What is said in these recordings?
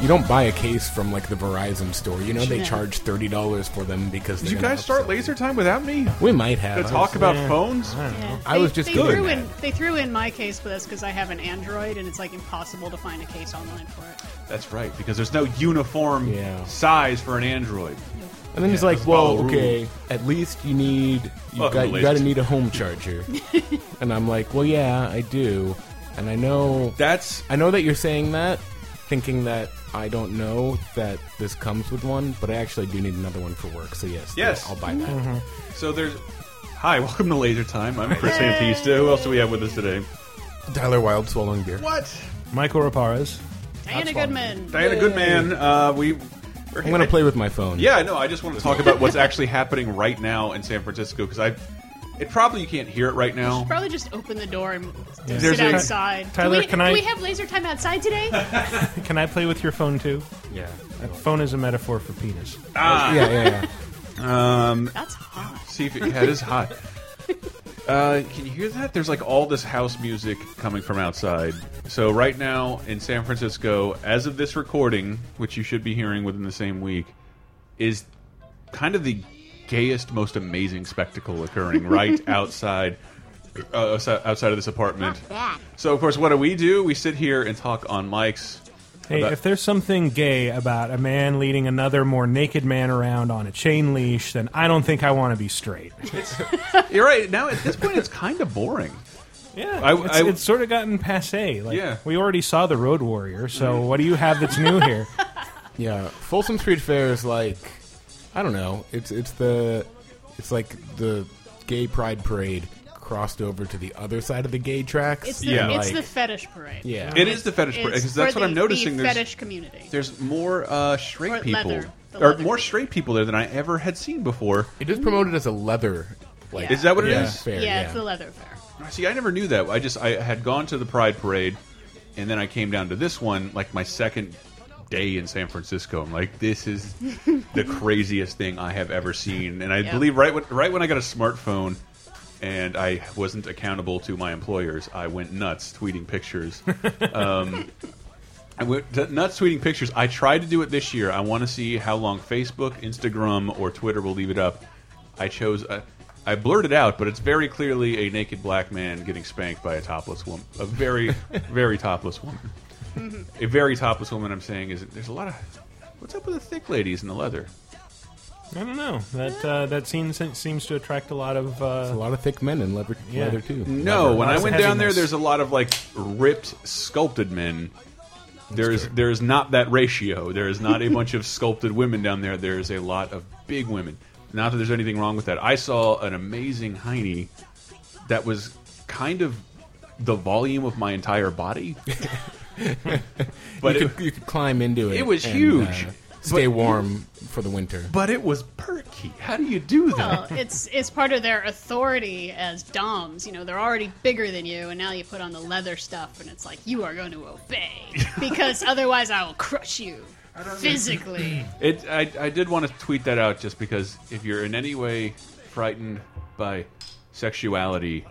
you don't buy a case from like the Verizon store. You know they charge thirty dollars for them because Did you guys start upsell. laser time without me? We might have To I talk was- about yeah. phones? Yeah. I They- was just they good. threw in they threw in my case for us because I have an Android and it's like impossible to find a case online for it. That's right, because there's no uniform Yeah. size for an Android. And then he's like, let's "Well, follow okay, at least you need you Welcome got to you got to Time. need a home charger." and I'm like, "Well, yeah, I do." And I know That's I know that you're saying that, thinking that I don't know that this comes with one, but I actually do need another one for work. So yes, Yes. I'll buy that. so. There's. Hi, welcome to Laser Time. I'm Chris Antista. Who else do we have with us today? Tyler Wilde swallowing beer. What? Mikel Reparaz. Diana Goodman. Diana Goodman. Uh, we. I'm gonna play with my phone. Yeah, no, I just want to talk about what's actually happening right now in San Francisco because I. It probably you can't hear it right now. Probably just open the door and There's sit a- outside. Tyler, do we, can do I- we have laser time outside today? Can I play with your phone too? yeah, That phone is a metaphor for penis. Ah, yeah, yeah. yeah. um, That's hot. see if it, yeah, it is hot. Uh, can you hear that? There's like all this house music coming from outside. So right now in San Francisco, as of this recording, which you should be hearing within the same week, is kind of the gayest, most amazing spectacle occurring right outside. Uh, outside outside of this apartment. So of course, what do we do? We sit here and talk on mics. Hey, if there's something gay about a man leading another more naked man around on a chain leash, then I don't think I want to be straight. You're right. Now at this point, it's kind of boring. Yeah, I- it's, I- it's sort of gotten passe. Like, Yeah. we already saw the Road Warrior, so what do you have that's new here? Yeah, Folsom Street Fair is like, I don't know. It's it's the, it's like the gay pride parade crossed over to the other side of the gay tracks. It's the, Yeah. it's Like- the fetish parade. Yeah. It is the fetish parade because that's for what I'm noticing. The There's fetish community. there's more uh, straight Or people, leather. Or more people. straight people there than I ever had seen before. It is promoted as a leather. Like, Yeah. Is that what it yeah, is? Fair, yeah, yeah, it's the leather fair. See, I never knew that. I just I had gone to the Pride Parade, and then I came down to this one, like my second day in San Francisco. I'm like, this is the craziest thing I have ever seen. And I Yep. believe right when right when I got a smartphone. And I wasn't accountable to my employers. I went nuts tweeting pictures. Um, I went nuts tweeting pictures. I tried to do it this year. I want to see how long Facebook, Instagram, or Twitter will leave it up. I chose. Uh, I blurted out, but it's very clearly a naked black man getting spanked by a topless woman. A very, very topless woman. A very topless woman. I'm saying is there's a lot of. What's up with the thick ladies in the leather? I don't know. That uh, that seems seems to attract a lot of. a Uh, lot of thick men in leather, Yeah. leather too. No, Leather. when I Lots of went down there, there's a lot of like ripped, sculpted men. There's there's not that ratio. There is not a bunch of sculpted women down there. There's a lot of big women. Not that there's anything wrong with that. I saw an amazing hiney that was kind of the volume of my entire body. but you, it, could, you could climb into it. It was and, huge. uh, stay But- warm for the winter. but it was perky. How do you do Well, that? it's it's part of their authority as doms. You know, they're already bigger than you, and now you put on the leather stuff, and it's like you are going to obey because otherwise I will crush you physically. It, I, I did want to tweet that out just because if you're in any way frightened by sexuality,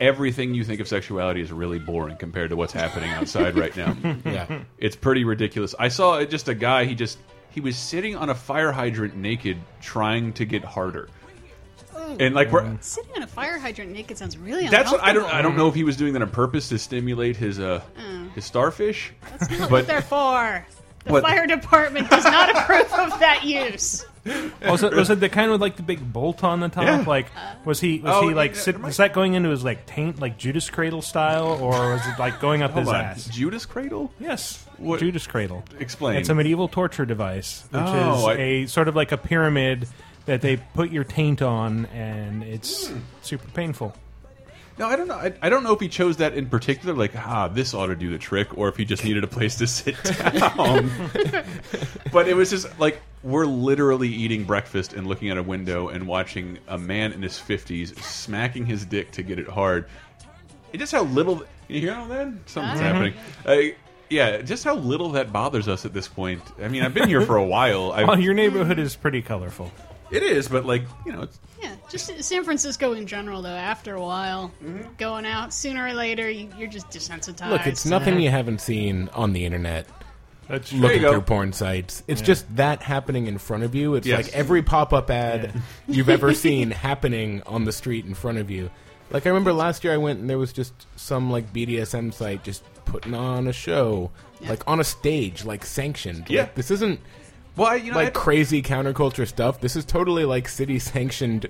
everything you think of sexuality is really boring compared to what's happening outside right now. yeah, It's pretty ridiculous. I saw just a guy. He just he was sitting on a fire hydrant naked, trying to get harder. And like we're, Sitting on a fire hydrant naked sounds really that's what I don't. I don't know if he was doing that on purpose to stimulate his uh his starfish. That's not but- what they're for. The What- fire department does not approve of that use. was it was it the kind with like the big bolt on the top? Yeah. Like was he was Oh, he like yeah, sit, was that going into his like taint like Judas Cradle style, or was it like going up Hold his on, ass? Judas Cradle. Yes, What- Judas Cradle. Explain. It's a medieval torture device, which Oh, is I- a sort of like a pyramid that they put your taint on, and it's Hmm. super painful. No, I don't know. I, I don't know if he chose that in particular, like, ah, this ought to do the trick, or if he just needed a place to sit down. but it was just like we're literally eating breakfast and looking at a window and watching a man in his fifties smacking his dick to get it hard. And just how little you hear all that something's happening. Uh, yeah, just how little that bothers us at this point. I mean, I've been here for a while. I, Well, your neighborhood is pretty colorful. It is, but like you know, it's, Yeah, just San Francisco in general, though. After a while, mm-hmm. going out sooner or later, you, you're just desensitized. Look, it's nothing you haven't seen on the internet. That's true. Looking you go. through porn sites, it's just that happening in front of you. It's Yes. like every pop-up ad you've ever seen happening on the street in front of you. Like I remember last year, I went and there was just some like BDSM site just putting on a show, like on a stage, like sanctioned. Yeah. Like, this isn't well, I, you know, I- like crazy counterculture stuff. This is totally like city sanctioned.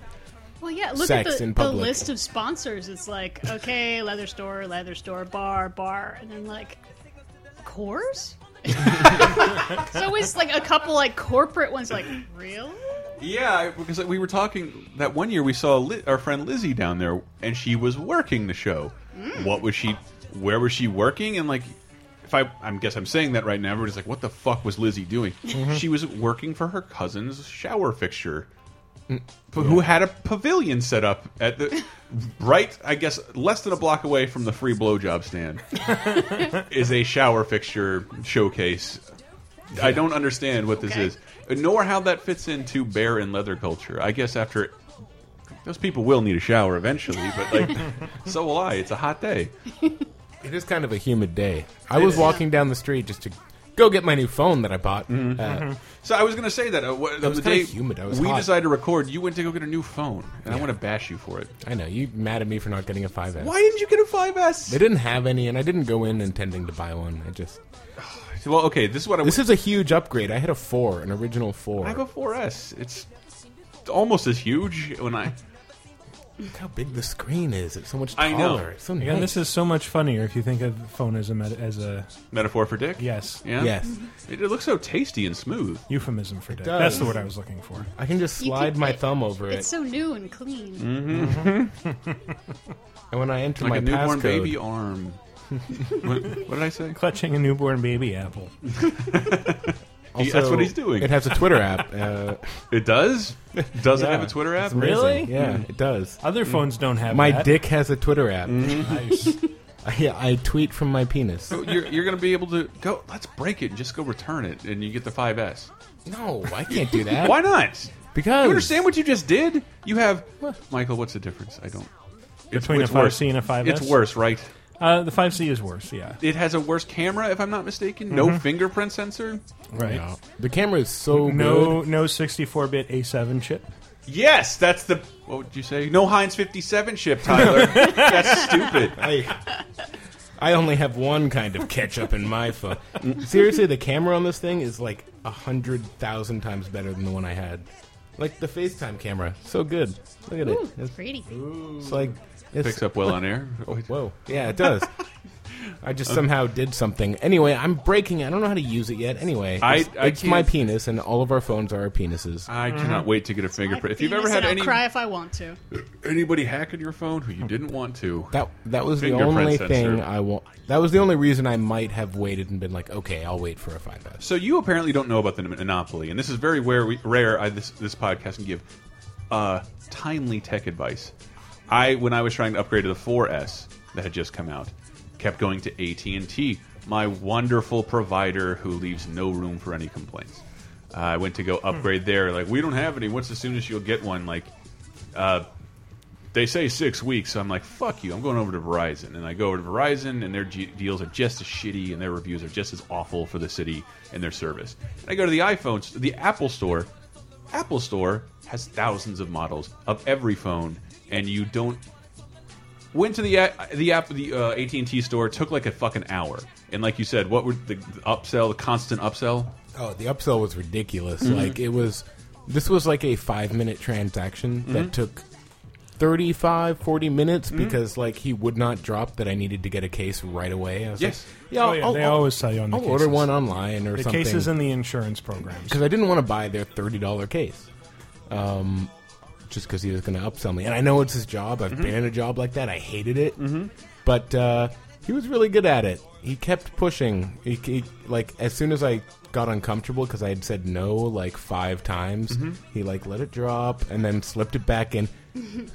Well, yeah, look sex at the, in the list of sponsors. It's like, okay, leather store, leather store, bar, bar, and then like, Coors? it's always like a couple like corporate ones, like, really? Yeah, because we were talking that one year we saw Li our friend Lizzie down there, and she was working the show. Mm. What was she? Where was she working? And like, if I, I guess I'm saying that right now, everybody's like, "What the fuck was Lizzie doing?" Mm-hmm. She was working for her cousin's shower fixture, mm. who had a pavilion set up at the right, I guess, less than a block away from the free blowjob stand. is a shower fixture showcase. I don't understand what this Okay. is, nor how that fits into bear and leather culture. I guess after those people will need a shower eventually, but like, so will I. It's a hot day. It is kind of a humid day. I was walking down the street just to go get my new phone that I bought. Uh, So I was going to say that uh, was the kinda day humid. I was we hot. decided to record, you went to go get a new phone, and I want to bash you for it. I know you mad at me for not getting a 5S. Why didn't you get a 5S? They didn't have any, and I didn't go in intending to buy one. I just Well, okay, this is what I this is a huge upgrade. I had a four, an original four. I have a 4S. It's almost as huge when I. Look how big the screen is. It's so much I taller. know. It's so Again, nice. this is so much funnier if you think of the phone as a met- as a Metaphor for dick? yes Yeah? Yes, It, it looks so tasty and smooth. euphemism for dick. does. That's the word I was looking for. I can just You slide can- my it- thumb over it. It's so new and clean. Mm-hmm. and when I enter Like my a newborn passcode, baby arm. what, what did I say? Clutching a newborn baby apple. He- that's what he's doing. It has a Twitter app. Uh, It does? Does it have a Twitter app? Really? Yeah, it does. Other phones don't have My that. dick has a Twitter app. Nice. Yeah, I tweet from my penis. So you're, you're going to be able to go. Let's break it and just go return it, and you get the 5S. No, I can't do that. Why not? Because You understand what you just did? You have Michael. What's the difference? I don't. It's, Between a it's worse. 5C and a 5S? It's worse, right? Uh, the 5C is worse, yeah. It has a worse camera, if I'm not mistaken. No fingerprint sensor. Right. No. The camera is so No, good. no 64-bit A7 chip. Yes, that's the. What would you say? No Heinz 57 chip, Tyler. that's stupid. I, I only have one kind of ketchup in my phone. Seriously, the camera on this thing is like a hundred thousand times better than the one I had. Like the FaceTime camera, so good. Look at it. It's, pretty. it's like it's, Picks up well on air. Oh, Whoa, yeah, it does. I just somehow did something. Anyway, I'm breaking. it. I don't know how to use it yet. Anyway, I- it's, I it's my can't- penis, and all of our phones are our penises. I cannot wait to get a fingerprint. If you've ever had and I'll any cry if I want to. anybody hacking your phone who you didn't want to, That that was the Fingerprint only sensor. thing I want. That was the only reason I might have waited and been like, okay, I'll wait for a 5S. So you apparently don't know about the monopoly, and this is very rare. rare I, this this podcast can give uh, timely tech advice. I when I was trying to upgrade to the 4S that had just come out, kept going to AT and T, my wonderful provider who leaves no room for any complaints. Uh, I went to go upgrade there. Like we don't have any. What's the soonest you'll get one? Like uh, they say six weeks. So I'm like, fuck you. I'm going over to Verizon. And I go over to Verizon, and their deals are just as shitty, and their reviews are just as awful for the city and their service. And I go to the iPhones, the Apple Store. Apple Store has thousands of models of every phone, and you don't. Went to the the app the uh, AT and T store. Took like a fucking hour. And like you said, what were the, the upsell? The constant upsell. Oh, the upsell was ridiculous. Mm-hmm. Like it was. This was like a five minute transaction Mm-hmm. that took 35, 40 minutes because like he would not drop that I needed to get a case right away. I was Yes. like, yeah, Oh, yeah, they always sell you on the I'll order one online or The something. cases and the insurance programs. because I didn't want to buy their thirty dollar case, um, just because he was going to upsell me. And I know it's his job. I've mm-hmm. been in a job like that. I hated it, mm-hmm. but uh, he was really good at it. He kept pushing. He, he like as soon as I got uncomfortable because I had said no like five times, mm-hmm. he like let it drop and then slipped it back in.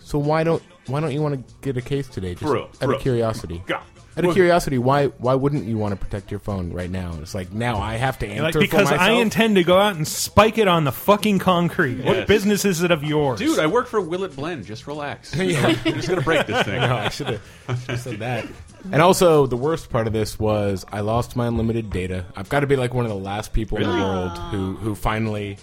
so why don't why don't you want to get a case today? Just For real, out for real. of curiosity. Yeah. Out of curiosity, why why wouldn't you want to protect your phone right now? It's like now I have to answer Like, for because I intend to go out and spike it on the fucking concrete. What business is it of yours? Dude, I work for Willet Blend. Just relax. Yeah. I'm just gonna break this thing. No, I should have said that. And also, the worst part of this was I lost my unlimited data. I've got to be like one of the last people in the world who who finally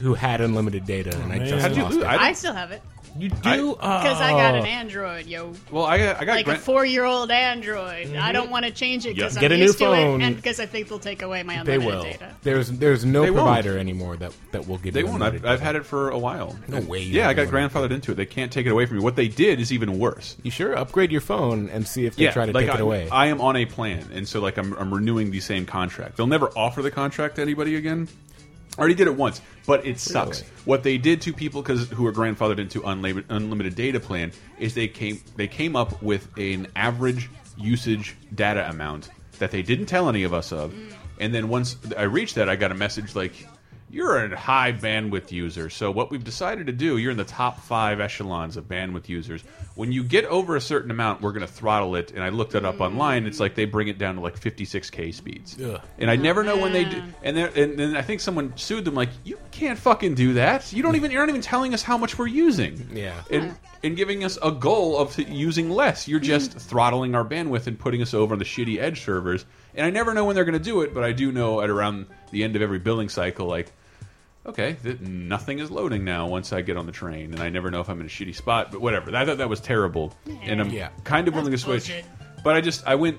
who had unlimited data, and I just How'd you lost lose? it. I I still have it You do because uh, I got an Oh. Android, yo. Well, I got, I got Like a four-year-old Android. I mm-hmm. don't want to change it because Yeah. Get a I'm new used to it, and because I think they'll take away my They unlimited will. data. There's there's no They won't. provider anymore that that will give They you. won't. I've, I've had it for a while. No way Yeah, I got grandfathered into it. They can't take it away from me. What they did is even worse. You sure upgrade your phone and see if they yeah, try to like take I, it away. I am on a plan, and so like I'm, I'm renewing the same contract. They'll never offer the contract to anybody again. I already did it once, but it sucks. Really? What they did to people because who are grandfathered into unlimited unlimited data plan is they came they came up with an average usage data amount that they didn't tell any of us of, mm. and then once I reached that, I got a message like. You're a high bandwidth user, so what we've decided to do, you're in the top five echelons of bandwidth users. When you get over a certain amount, we're going to throttle it. And I looked it up mm. online. It's like they bring it down to like 56k speeds. Ugh. And I never know when they do. And then and then I think someone sued them like, you can't fucking do that. You don't even you're not even telling us how much we're using. Yeah. And and giving us a goal of using less. You're just mm. throttling our bandwidth and putting us over on the shitty edge servers. And I never know when they're going to do it, but I do know at around the end of every billing cycle, like. Okay, th nothing is loading now once I get on the train, and I never know if I'm in a shitty spot. But whatever, I thought that was terrible, and I'm Yeah. kind of willing to switch. bullshit. But I just I went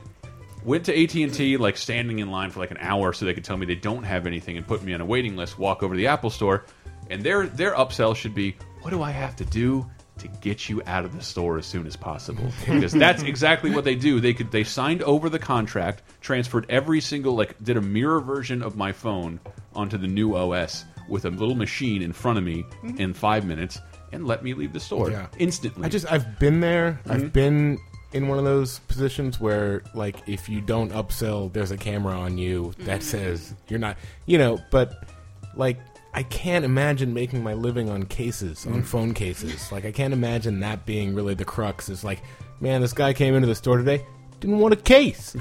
went to AT and T like standing in line for like an hour so they could tell me they don't have anything and put me on a waiting list. Walk over to the Apple Store, and their their upsell should be, "What do I have to do to get you out of the store as soon as possible?" Because that's exactly what they do. They could they signed over the contract, transferred every single like did a mirror version of my phone onto the new OS with a little machine in front of me in five minutes. And let me leave the store Yeah. instantly. I just I've been there. Mm-hmm. I've been in one of those positions where like if you don't upsell, there's a camera on you that says you're not. You know, but like I can't imagine making my living on cases, Mm. on phone cases. Like I can't imagine that being really the crux. It's like, man, this guy came into the store today. Didn't want a case.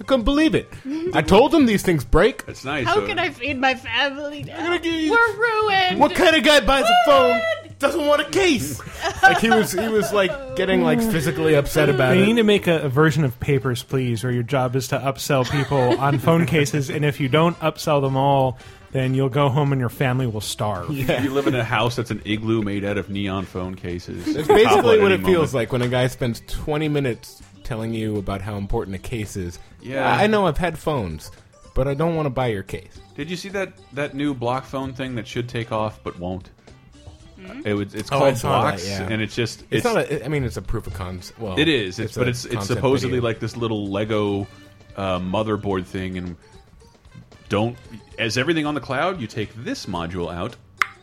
I couldn't believe it. I told him these things break. It's nice. How so- can I feed my family now? gonna you- We're ruined. What kind of guy buys a phone? Doesn't want a case. like he was, he was like getting like physically upset about They it. need to make a, a version of Papers, Please, where your job is to upsell people on phone cases, and if you don't upsell them all, then you'll go home and your family will starve. You live in a house that's an igloo made out of neon phone cases. It's basically what it feels like when a guy spends 20 minutes telling you about how important a case is. Yeah. I know I've had phones, but I don't want to buy your case. Did you see that that new block phone thing that should take off but won't? Mm-hmm. It was. It's Oh, I called saw that, blocks, yeah. and it's just. It's, not a, I mean, it's a proof of concept. Well, It is. It's, but a it's it's concept supposedly video. like this little Lego uh, motherboard thing, and don't as everything on the cloud. You take this module out,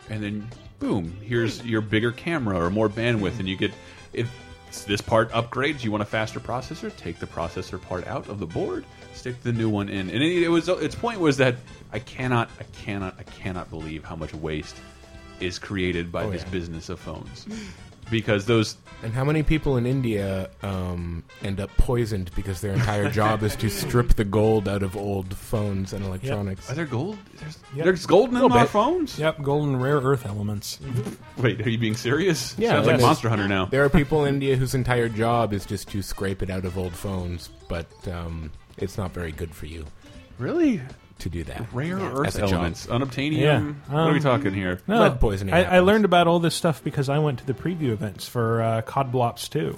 and then boom, here's hmm. your bigger camera or more bandwidth, hmm. and you get if this part upgrades. You want a faster processor? Take the processor part out of the board, stick the new one in, and it, it was its point was that I cannot, I cannot, I cannot believe how much waste is created by Oh, this yeah. business of phones. Because those And how many people in India um, end up poisoned because their entire job is to strip the gold out of old phones and electronics? Are there gold? There's, Yep. there's gold in Little our bit. phones. Yep, golden rare earth elements. Wait, are you being serious? Yeah, sounds like yes. Monster Hunter now. There are people in India whose entire job is just to scrape it out of old phones, but um, it's not very good for you Really to do that. rare As earth a job. elements, unobtainium. Yeah, what are we um, talking here? No, Lead poisoning I, I learned about all this stuff because I went to the preview events for uh, COD Blops 2.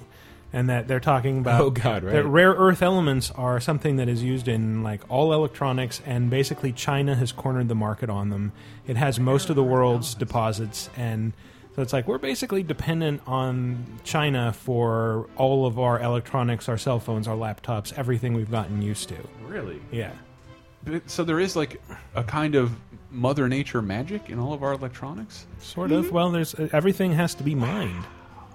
And that they're talking about Oh, God, right. that rare earth elements are something that is used in like all electronics, and basically China has cornered the market on them. It has most of the world's deposits, and so it's like we're basically dependent on China for all of our electronics, our cell phones, our laptops, everything we've gotten used to. Really? Yeah. But- So there is like a kind of Mother Nature magic in all of our electronics. Sort of. Mm-hmm. Well, there's uh, everything has to be mined.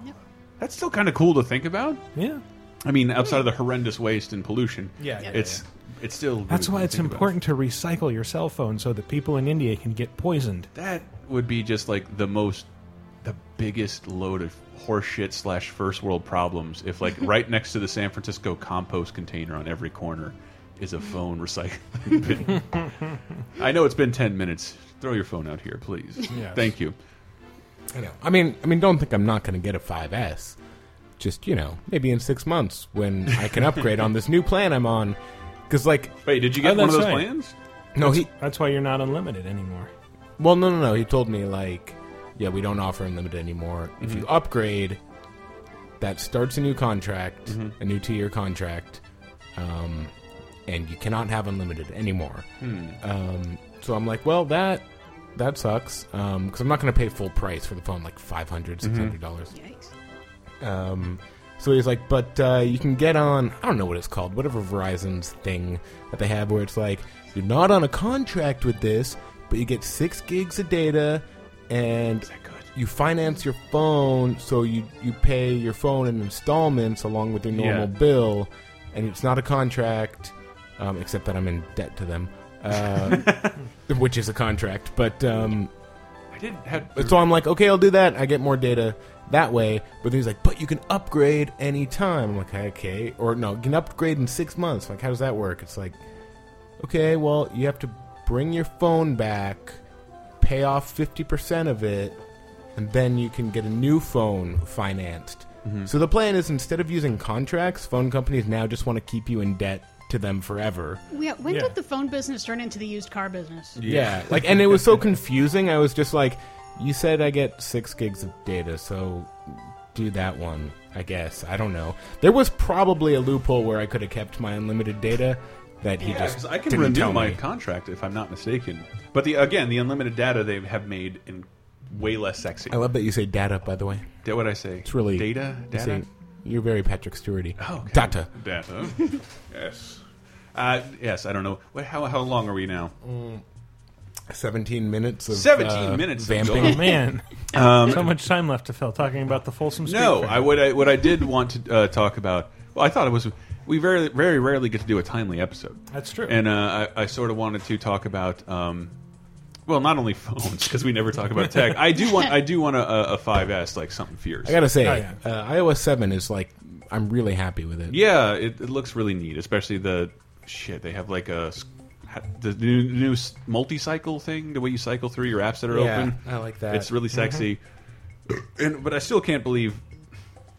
yep. That's still kind of cool to think about. Yeah. I mean, outside of the horrendous waste and pollution, Yeah, yeah, it's it's still. That's cool why it's think about. important to recycle your cell phone so that people in India can get poisoned. That would be just like the most the biggest load of horseshit slash first world problems if like right next to the San Francisco compost container on every corner is a phone recycling bin. I know it's been ten minutes. Throw your phone out here, please. Yes. Thank you. I know. I mean, I mean, don't think I'm not going to get a 5S. Just you know, maybe in six months when I can upgrade on this new plan I'm on. Because like, Wait, did you get Oh, one of that's those right. plans? no, he. That's why you're not unlimited anymore. Well, no, no, no. He told me like, yeah, we don't offer unlimited anymore. If you upgrade, that starts a new contract, a new two-year contract, um, and you cannot have unlimited anymore. Um, so I'm like, well, that that sucks because I'm not going to pay full price for the phone, like 500 600 dollars. Yikes. Um, so he's like, but uh, you can get on, I don't know what it's called, whatever Verizon's thing that they have where it's like, you're not on a contract with this, but you get six gigs of data and you finance your phone, so you, you pay your phone in installments along with your normal Yeah. bill, and it's not a contract, um, except that I'm in debt to them, uh, which is a contract. But um, I didn't have. so I'm like, okay, I'll do that. I get more data that way. But then he's like, but you can upgrade anytime. I'm like, okay. Or no, you can upgrade in six months. Like, how does that work? It's like, okay, well, you have to bring your phone back, pay off 50% of it, and then you can get a new phone financed. So the plan is instead of using contracts, phone companies now just want to keep you in debt to them forever. Yeah, when Yeah. did the phone business turn into the used car business? Yeah, like, and it was so confusing. I was just like, you said I get six gigs of data, so do that one. I guess I don't know. There was probably a loophole where I could have kept my unlimited data that he Yeah, just 'cause I can didn't renew tell my me. contract if I'm not mistaken. But the again, the unlimited data they have made in way less sexy. I love that you say data. By the way, Did what I say? it's really data. you Data. say- you're very Patrick Stewarty. Oh, okay. Data. Data. yes. Uh, yes. I don't know. Wait, how how long are we now? Seventeen minutes of 17 uh, minutes of vamping. gold. Man, so much time left to fill talking about the Folsom Street. No, Fair. I what I what I did want to uh, talk about. Well, I thought it was. We very very rarely get to do a timely episode. That's true. And uh, I, I sort of wanted to talk about. Um, well, not only phones because we never talk about tech. I do want I do want a, a 5S like something fierce. I gotta say, Oh, yeah. uh, iOS seven is like I'm really happy with it. Yeah, it, it looks really neat, especially the shit they have like a the new, new multi-cycle thing, the way you cycle through your apps that are Yeah, open. I like that. It's really mm-hmm. sexy, and but I still can't believe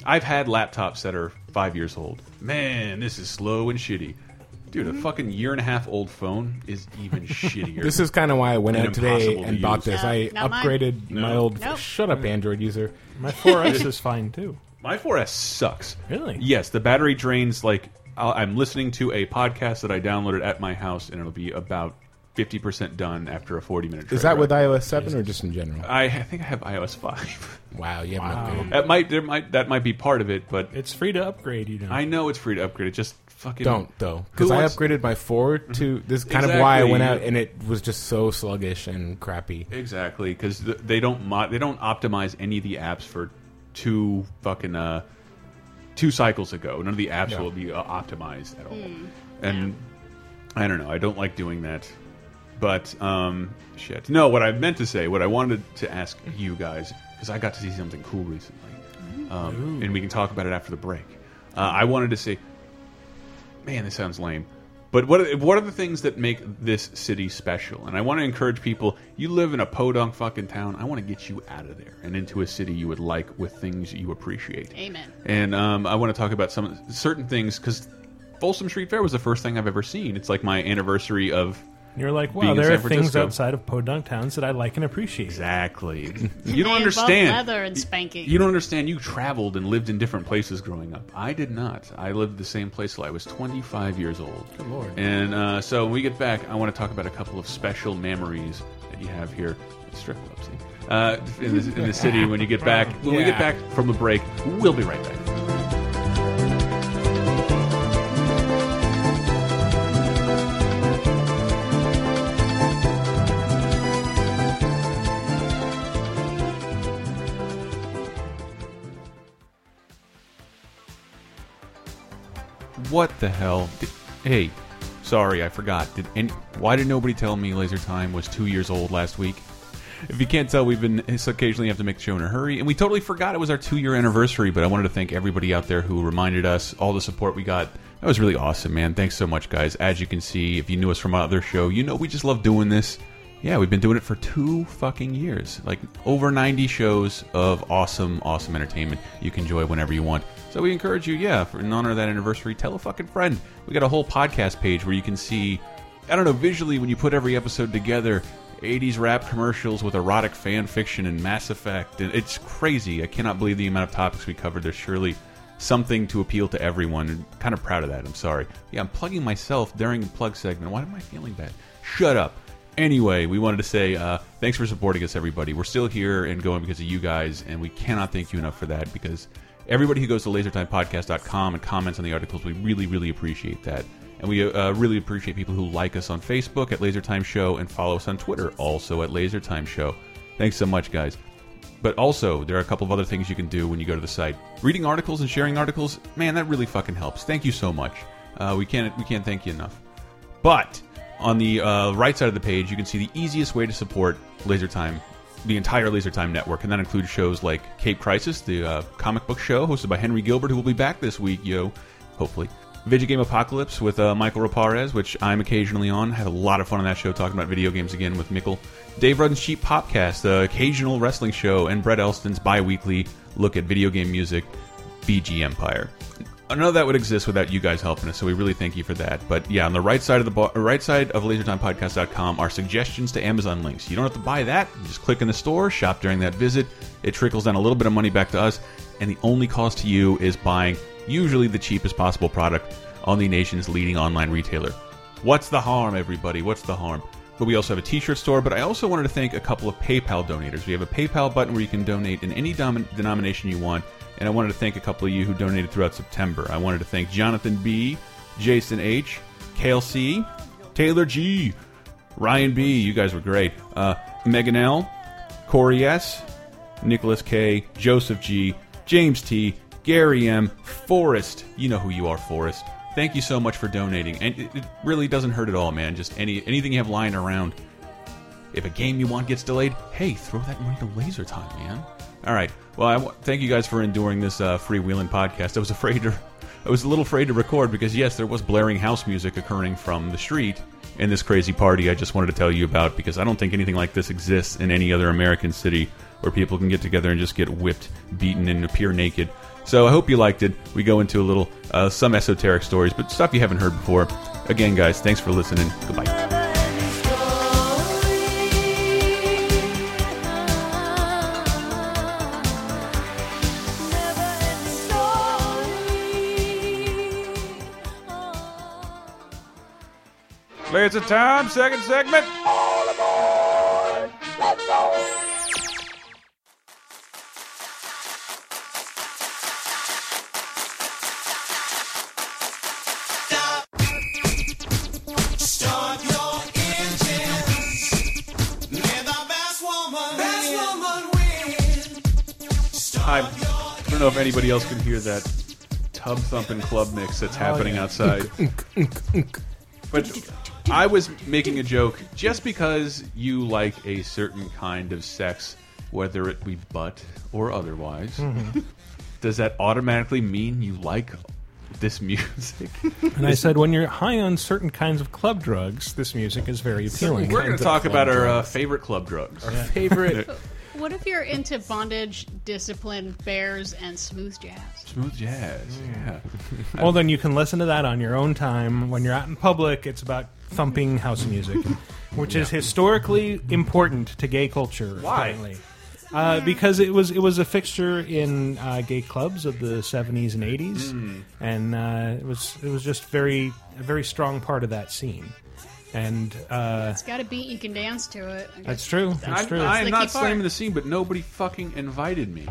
I've had laptops that are five years old. Man, this is slow and shitty. Dude, a mm-hmm. fucking year and a half old phone is even shittier. This is kind of why I went And out today impossible to and bought use. this. No, I not mine. upgraded my old. Nope. Shut up, Android user. My 4S is fine too. My 4S sucks. Really? Yes, the battery drains like I'll, I'm listening to a podcast that I downloaded at my house, and it'll be about 50% done after a 40 minute. Is that with iOS seven or just in general? I, I think I have iOS 5. Wow, you haven't Wow. upgraded. that might there might that might be part of it, but It's free to upgrade. You know. I know it's free to upgrade. It just fucking Don't though, because I upgraded my four to this. is Kind of why I went out, and it was just so sluggish and crappy. exactly because they don't mo they don't optimize any of the apps for two fucking uh two cycles ago. None of the apps Yeah. will be uh, optimized at all, and I don't know. I don't like doing that. But um, shit. No, what I meant to say, what I wanted to ask you guys, because I got to see something cool recently, um, and we can talk about it after the break. Uh, I wanted to say, man, this sounds lame. But what are, what are the things that make this city special? And I want to encourage people. You live in a podunk fucking town. I want to get you out of there and into a city you would like with things you appreciate. Amen. And um, I want to talk about some certain things because Folsom Street Fair was the first thing I've ever seen. It's like my anniversary of And you're like, being wow, in there San are things Francisco. outside of podunk towns that I like and appreciate. exactly. you don't understand. leather and spanking. You don't understand. You traveled and lived in different places growing up. I did not. I lived the same place till I was 25 years old. Good lord. And uh, so when we get back, I want to talk about a couple of special memories that you have here. Strip club, see? Uh, in, the, in the city when you get back. When we get back from the break, we'll be right back. What the hell? Did, hey, sorry, I forgot. Did any, why did nobody tell me Laser Time was two years old last week? if you can't tell, we've been occasionally have to make the show in a hurry, and we totally forgot it was our two year anniversary. But I wanted to thank everybody out there who reminded us all the support we got. That was really awesome, man. Thanks so much, guys. As you can see, if you knew us from our other show, you know we just love doing this. Yeah, we've been doing it for two fucking years. Like over 90 shows of awesome, awesome entertainment you can enjoy whenever you want. So we encourage you, yeah, for, in honor of that anniversary, tell a fucking friend. We got a whole podcast page where you can see, I don't know, visually when you put every episode together, 80s rap commercials with erotic fan fiction and Mass Effect. And it's crazy. I cannot believe the amount of topics we covered. There's surely something to appeal to everyone. And kind of proud of that. I'm sorry. Yeah, I'm plugging myself during the plug segment. Why am I feeling bad? Shut up. Anyway, we wanted to say uh, thanks for supporting us, everybody. We're still here and going because of you guys, and we cannot thank you enough for that because everybody who goes to lasertimepodcast.com and comments on the articles, we really, really appreciate that. And we uh, really appreciate people who like us on Facebook at LaserTime Show and follow us on Twitter, also at LaserTime Show. Thanks so much, guys. But also, there are a couple of other things you can do when you go to the site. Reading articles and sharing articles, man, that really fucking helps. Thank you so much. Uh, we can't we can't thank you enough. But on the uh, right side of the page, you can see the easiest way to support LaserTime, the entire Laser Time network, and that includes shows like Cape Crisis, the uh, comic book show hosted by Henry Gilbert, who will be back this week, yo, hopefully. Video Game Apocalypse with uh, Mikel Reparaz, which I'm occasionally on. Had a lot of fun on that show talking about video games again with Mickle. Dave Rudden's Cheap Popcast, the occasional wrestling show, and Brett Elston's bi-weekly look at video game music, BG Empire. I know that would exist without you guys helping us, so we really thank you for that. But yeah, on the right side of the right side of LaserTimePodcast.com are suggestions to Amazon links. You don't have to buy that; you just click in the store, shop during that visit. It trickles down a little bit of money back to us, and the only cost to you is buying usually the cheapest possible product on the nation's leading online retailer. What's the harm, everybody? What's the harm? But we also have a t-shirt store, but I also wanted to thank a couple of PayPal donators. We have a PayPal button where you can donate in any denomination you want and I wanted to thank a couple of you who donated throughout September. I wanted to thank Jonathan B, Jason H, Kale C, Taylor G, Ryan B. You guys were great. Uh, Megan L, Corey S, Nicholas K, Joseph G, James T, Gary M, Forrest. You know who you are, Forrest. Thank you so much for donating, and it, it really doesn't hurt at all, man. Just any anything you have lying around. If a game you want gets delayed, hey, throw that money to Laser Time, man. All right. Well, I thank you guys for enduring this uh, freewheeling podcast. I was afraid to, I was a little afraid to record because yes, there was blaring house music occurring from the street in this crazy party. I just wanted to tell you about because I don't think anything like this exists in any other American city where people can get together and just get whipped, beaten, and appear naked. So I hope you liked it. We go into a little uh, some esoteric stories, but stuff you haven't heard before. Again, guys, thanks for listening. Goodbye. It's a time, second segment. All aboard. Let's go. I don't know if anybody else can hear that tub thumping club mix that's oh, happening yeah. outside. but I was making a joke just because you like a certain kind of sex, whether it be butt or otherwise. Mm -hmm. Does that automatically mean you like this music? And I said, when you're high on certain kinds of club drugs, this music is very appealing. We're going to talk about our uh, favorite club drugs. Our yeah. favorite. What if you're into bondage, discipline, bears, and smooth jazz? Smooth jazz, yeah. well, then you can listen to that on your own time when you're out in public. It's about thumping house music, which is historically important to gay culture. Why? Apparently. Uh, because it was it was a fixture in uh, gay clubs of the seventies and eighties, mm. and uh, it was it was just very a very strong part of that scene. And uh, it's got a beat you can dance to it. That's true. That's true. I, am not slamming the scene, but nobody fucking invited me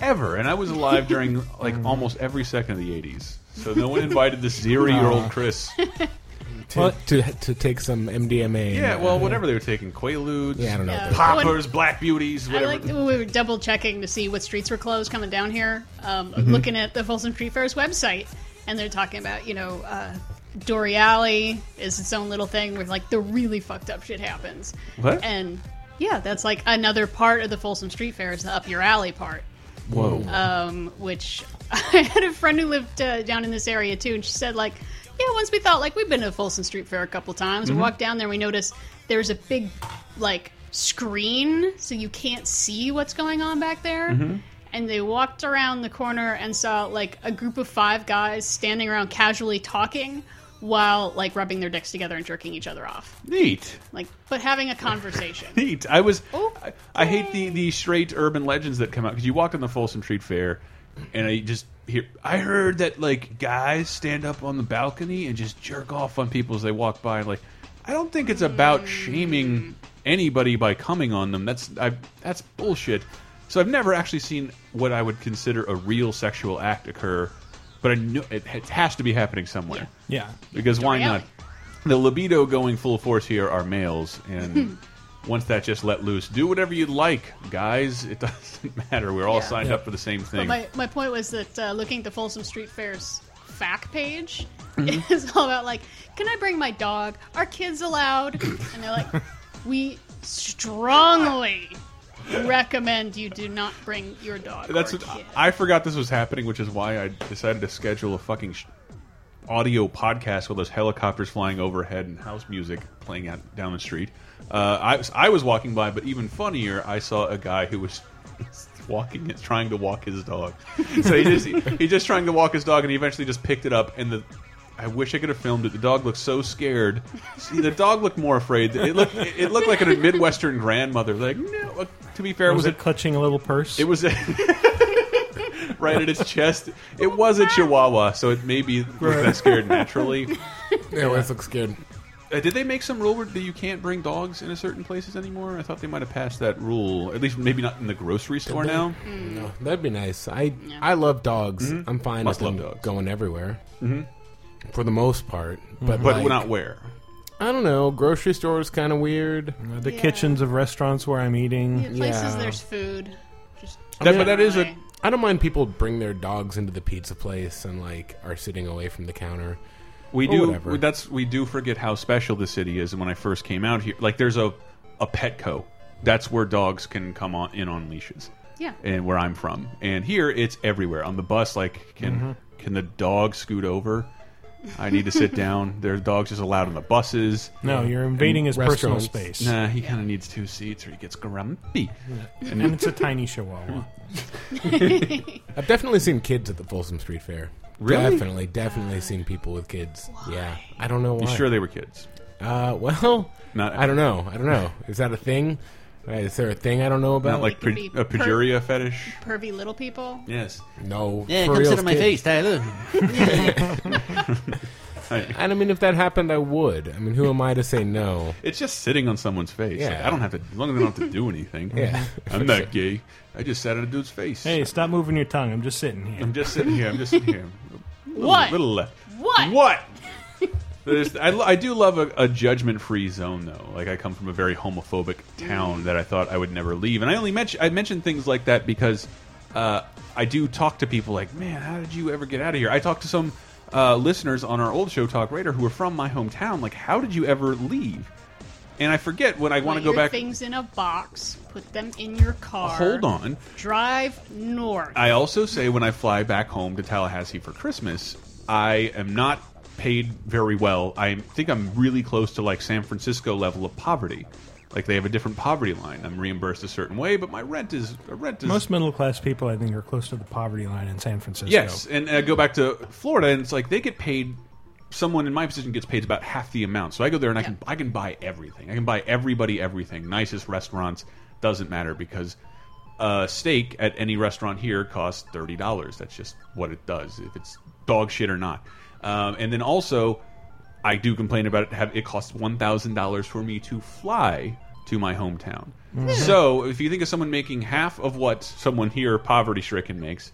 ever, and I was alive during like almost every second of the '80s. So no one invited this zero-year-old Chris to, to, to take some MDMA. Yeah, well, whatever they were taking, Quaaludes, yeah, I don't know, yeah. poppers, Black Beauties, whatever. I like we were double checking to see what streets were closed coming down here, um, mm -hmm. looking at the Folsom Street Fair's website, and they're talking about you know. Uh, Dore Alley is its own little thing where like the really fucked up shit happens. What? And Yeah, that's like another part of the Folsom Street Fair is the up your alley part. Whoa. um, which I had a friend who lived uh, down in this area too, and she said like, yeah, once we thought like we've been to Folsom Street Fair a couple times. We walked down there, we noticed there's a big like screen, so you can't see what's going on back there. And they walked around the corner and saw like a group of five guys standing around casually talking while like rubbing their dicks together and jerking each other off, Neat. like but having a conversation. Neat. I was. Oh, I, I hate the the straight urban legends that come out because you walk in the Folsom Street Fair, and I just hear. I heard that like guys stand up on the balcony and just jerk off on people as they walk by. Like, I don't think it's about mm. shaming anybody by coming on them. That's I. That's bullshit. So I've never actually seen what I would consider a real sexual act occur, but I know it, it has to be happening somewhere Yeah. because why not? The libido going full force here are males, and once that just let loose, do whatever you like, guys. It doesn't matter. We're all Yeah. signed up for the same But thing. my, my point was that uh, looking at the Folsom Street Fair's FAQ page Mm-hmm. is all about like, can I bring my dog? Are kids allowed? And they're like, we strongly recommend you do not bring your dog. That's what. I forgot this was happening, which is why I decided to schedule a fucking sh audio podcast with those helicopters flying overhead and house music playing out down the street. Uh, I, was- I was walking by, but even funnier, I saw a guy who was walking, trying to walk his dog. So he just he just trying to walk his dog, and he eventually just picked it up. And the I wish I could have filmed it. The dog looked so scared. See, the dog looked more afraid. It looked it, it looked like a midwestern grandmother. Like no, uh, to be fair, Was was it clutching a little purse? it was right at its chest. It was a Chihuahua, so it maybe was that scared naturally. yeah, always looks good. Uh, did they make some rule that you can't bring dogs into certain places anymore? I thought they might have passed that rule. At least maybe not in the grocery store they? now. No, that'd be nice. I I love dogs. I'm fine. Must with love them dogs. going everywhere. Mm-hmm. For the most part, but But like, not where. I don't know. Grocery stores kind of weird. Uh, the Yeah. kitchens of restaurants where I'm eating. Yeah, places Yeah. there's food. Just That- but that is a- generally. I don't mind people bring their dogs into the pizza place and like are sitting away from the counter. We Or do. whatever. That's we do forget how special the city is. And when I first came out here, like there's a a Petco. That's where dogs can come on in on leashes. Yeah. and where I'm from. And here it's everywhere. On the bus, like can Mm-hmm. can the dog scoot over? I need to sit down. There are dogs just allowed on the buses. No, you're invading his personal space. Nah, he kind of needs two seats or he gets grumpy. And it's a tiny chihuahua. I've definitely seen kids at the Folsom Street Fair. Really? Definitely, definitely seen people with kids. Yeah, I don't know why. You sure they were kids? Uh, well, Not- I don't know. I don't know. Is that a thing? Uh, Is there a thing I don't know about? Not like could pre- be a per- fetish. pervy little people. Yes. no. Yeah, for come real sit on my kids. face, Tyler. And I mean, if that happened, I would. I mean, who am I to say no? It's just sitting on someone's face. Like, Yeah. I don't have to. As long as I don't have to do anything. Yeah, I'm not gay. I just sat on a dude's face. Hey, stop moving your tongue. I'm just sitting here. I'm just sitting here. I'm just sitting here. Little, What? Little left. What? What? I, I do love a, a judgment-free zone, though. Like I come from a very homophobic town that I thought I would never leave, and I only mention I mention things like that because uh, I do talk to people like, "Man, how did you ever get out of here?" I talked to some uh, listeners on our old show, TalkRadar, who are from my hometown. Like, how did you ever leave? And I forget when I want to go back. things in a box. Put them in your car. Hold on. Drive north. I also say when I fly back home to Tallahassee for Christmas, I am not paid very well. I think I'm really close to like San Francisco level of poverty. Like they have a different poverty line. I'm reimbursed a certain way, but my rent is uh, rent is Most middle class people, I think, are close to the poverty line in San Francisco. yes. And I go back to Florida, and it's like they get paid. Someone in my position gets paid about half the amount. So I go there and I can I can buy everything. I can buy everybody everything. Nicest restaurants doesn't matter because a steak at any restaurant here costs thirty dollars. That's just what it does. If it's dog shit or not. Um, and then also, I do complain about it. Have it costs one thousand dollars for me to fly to my hometown. So if you think of someone making half of what someone here poverty stricken makes,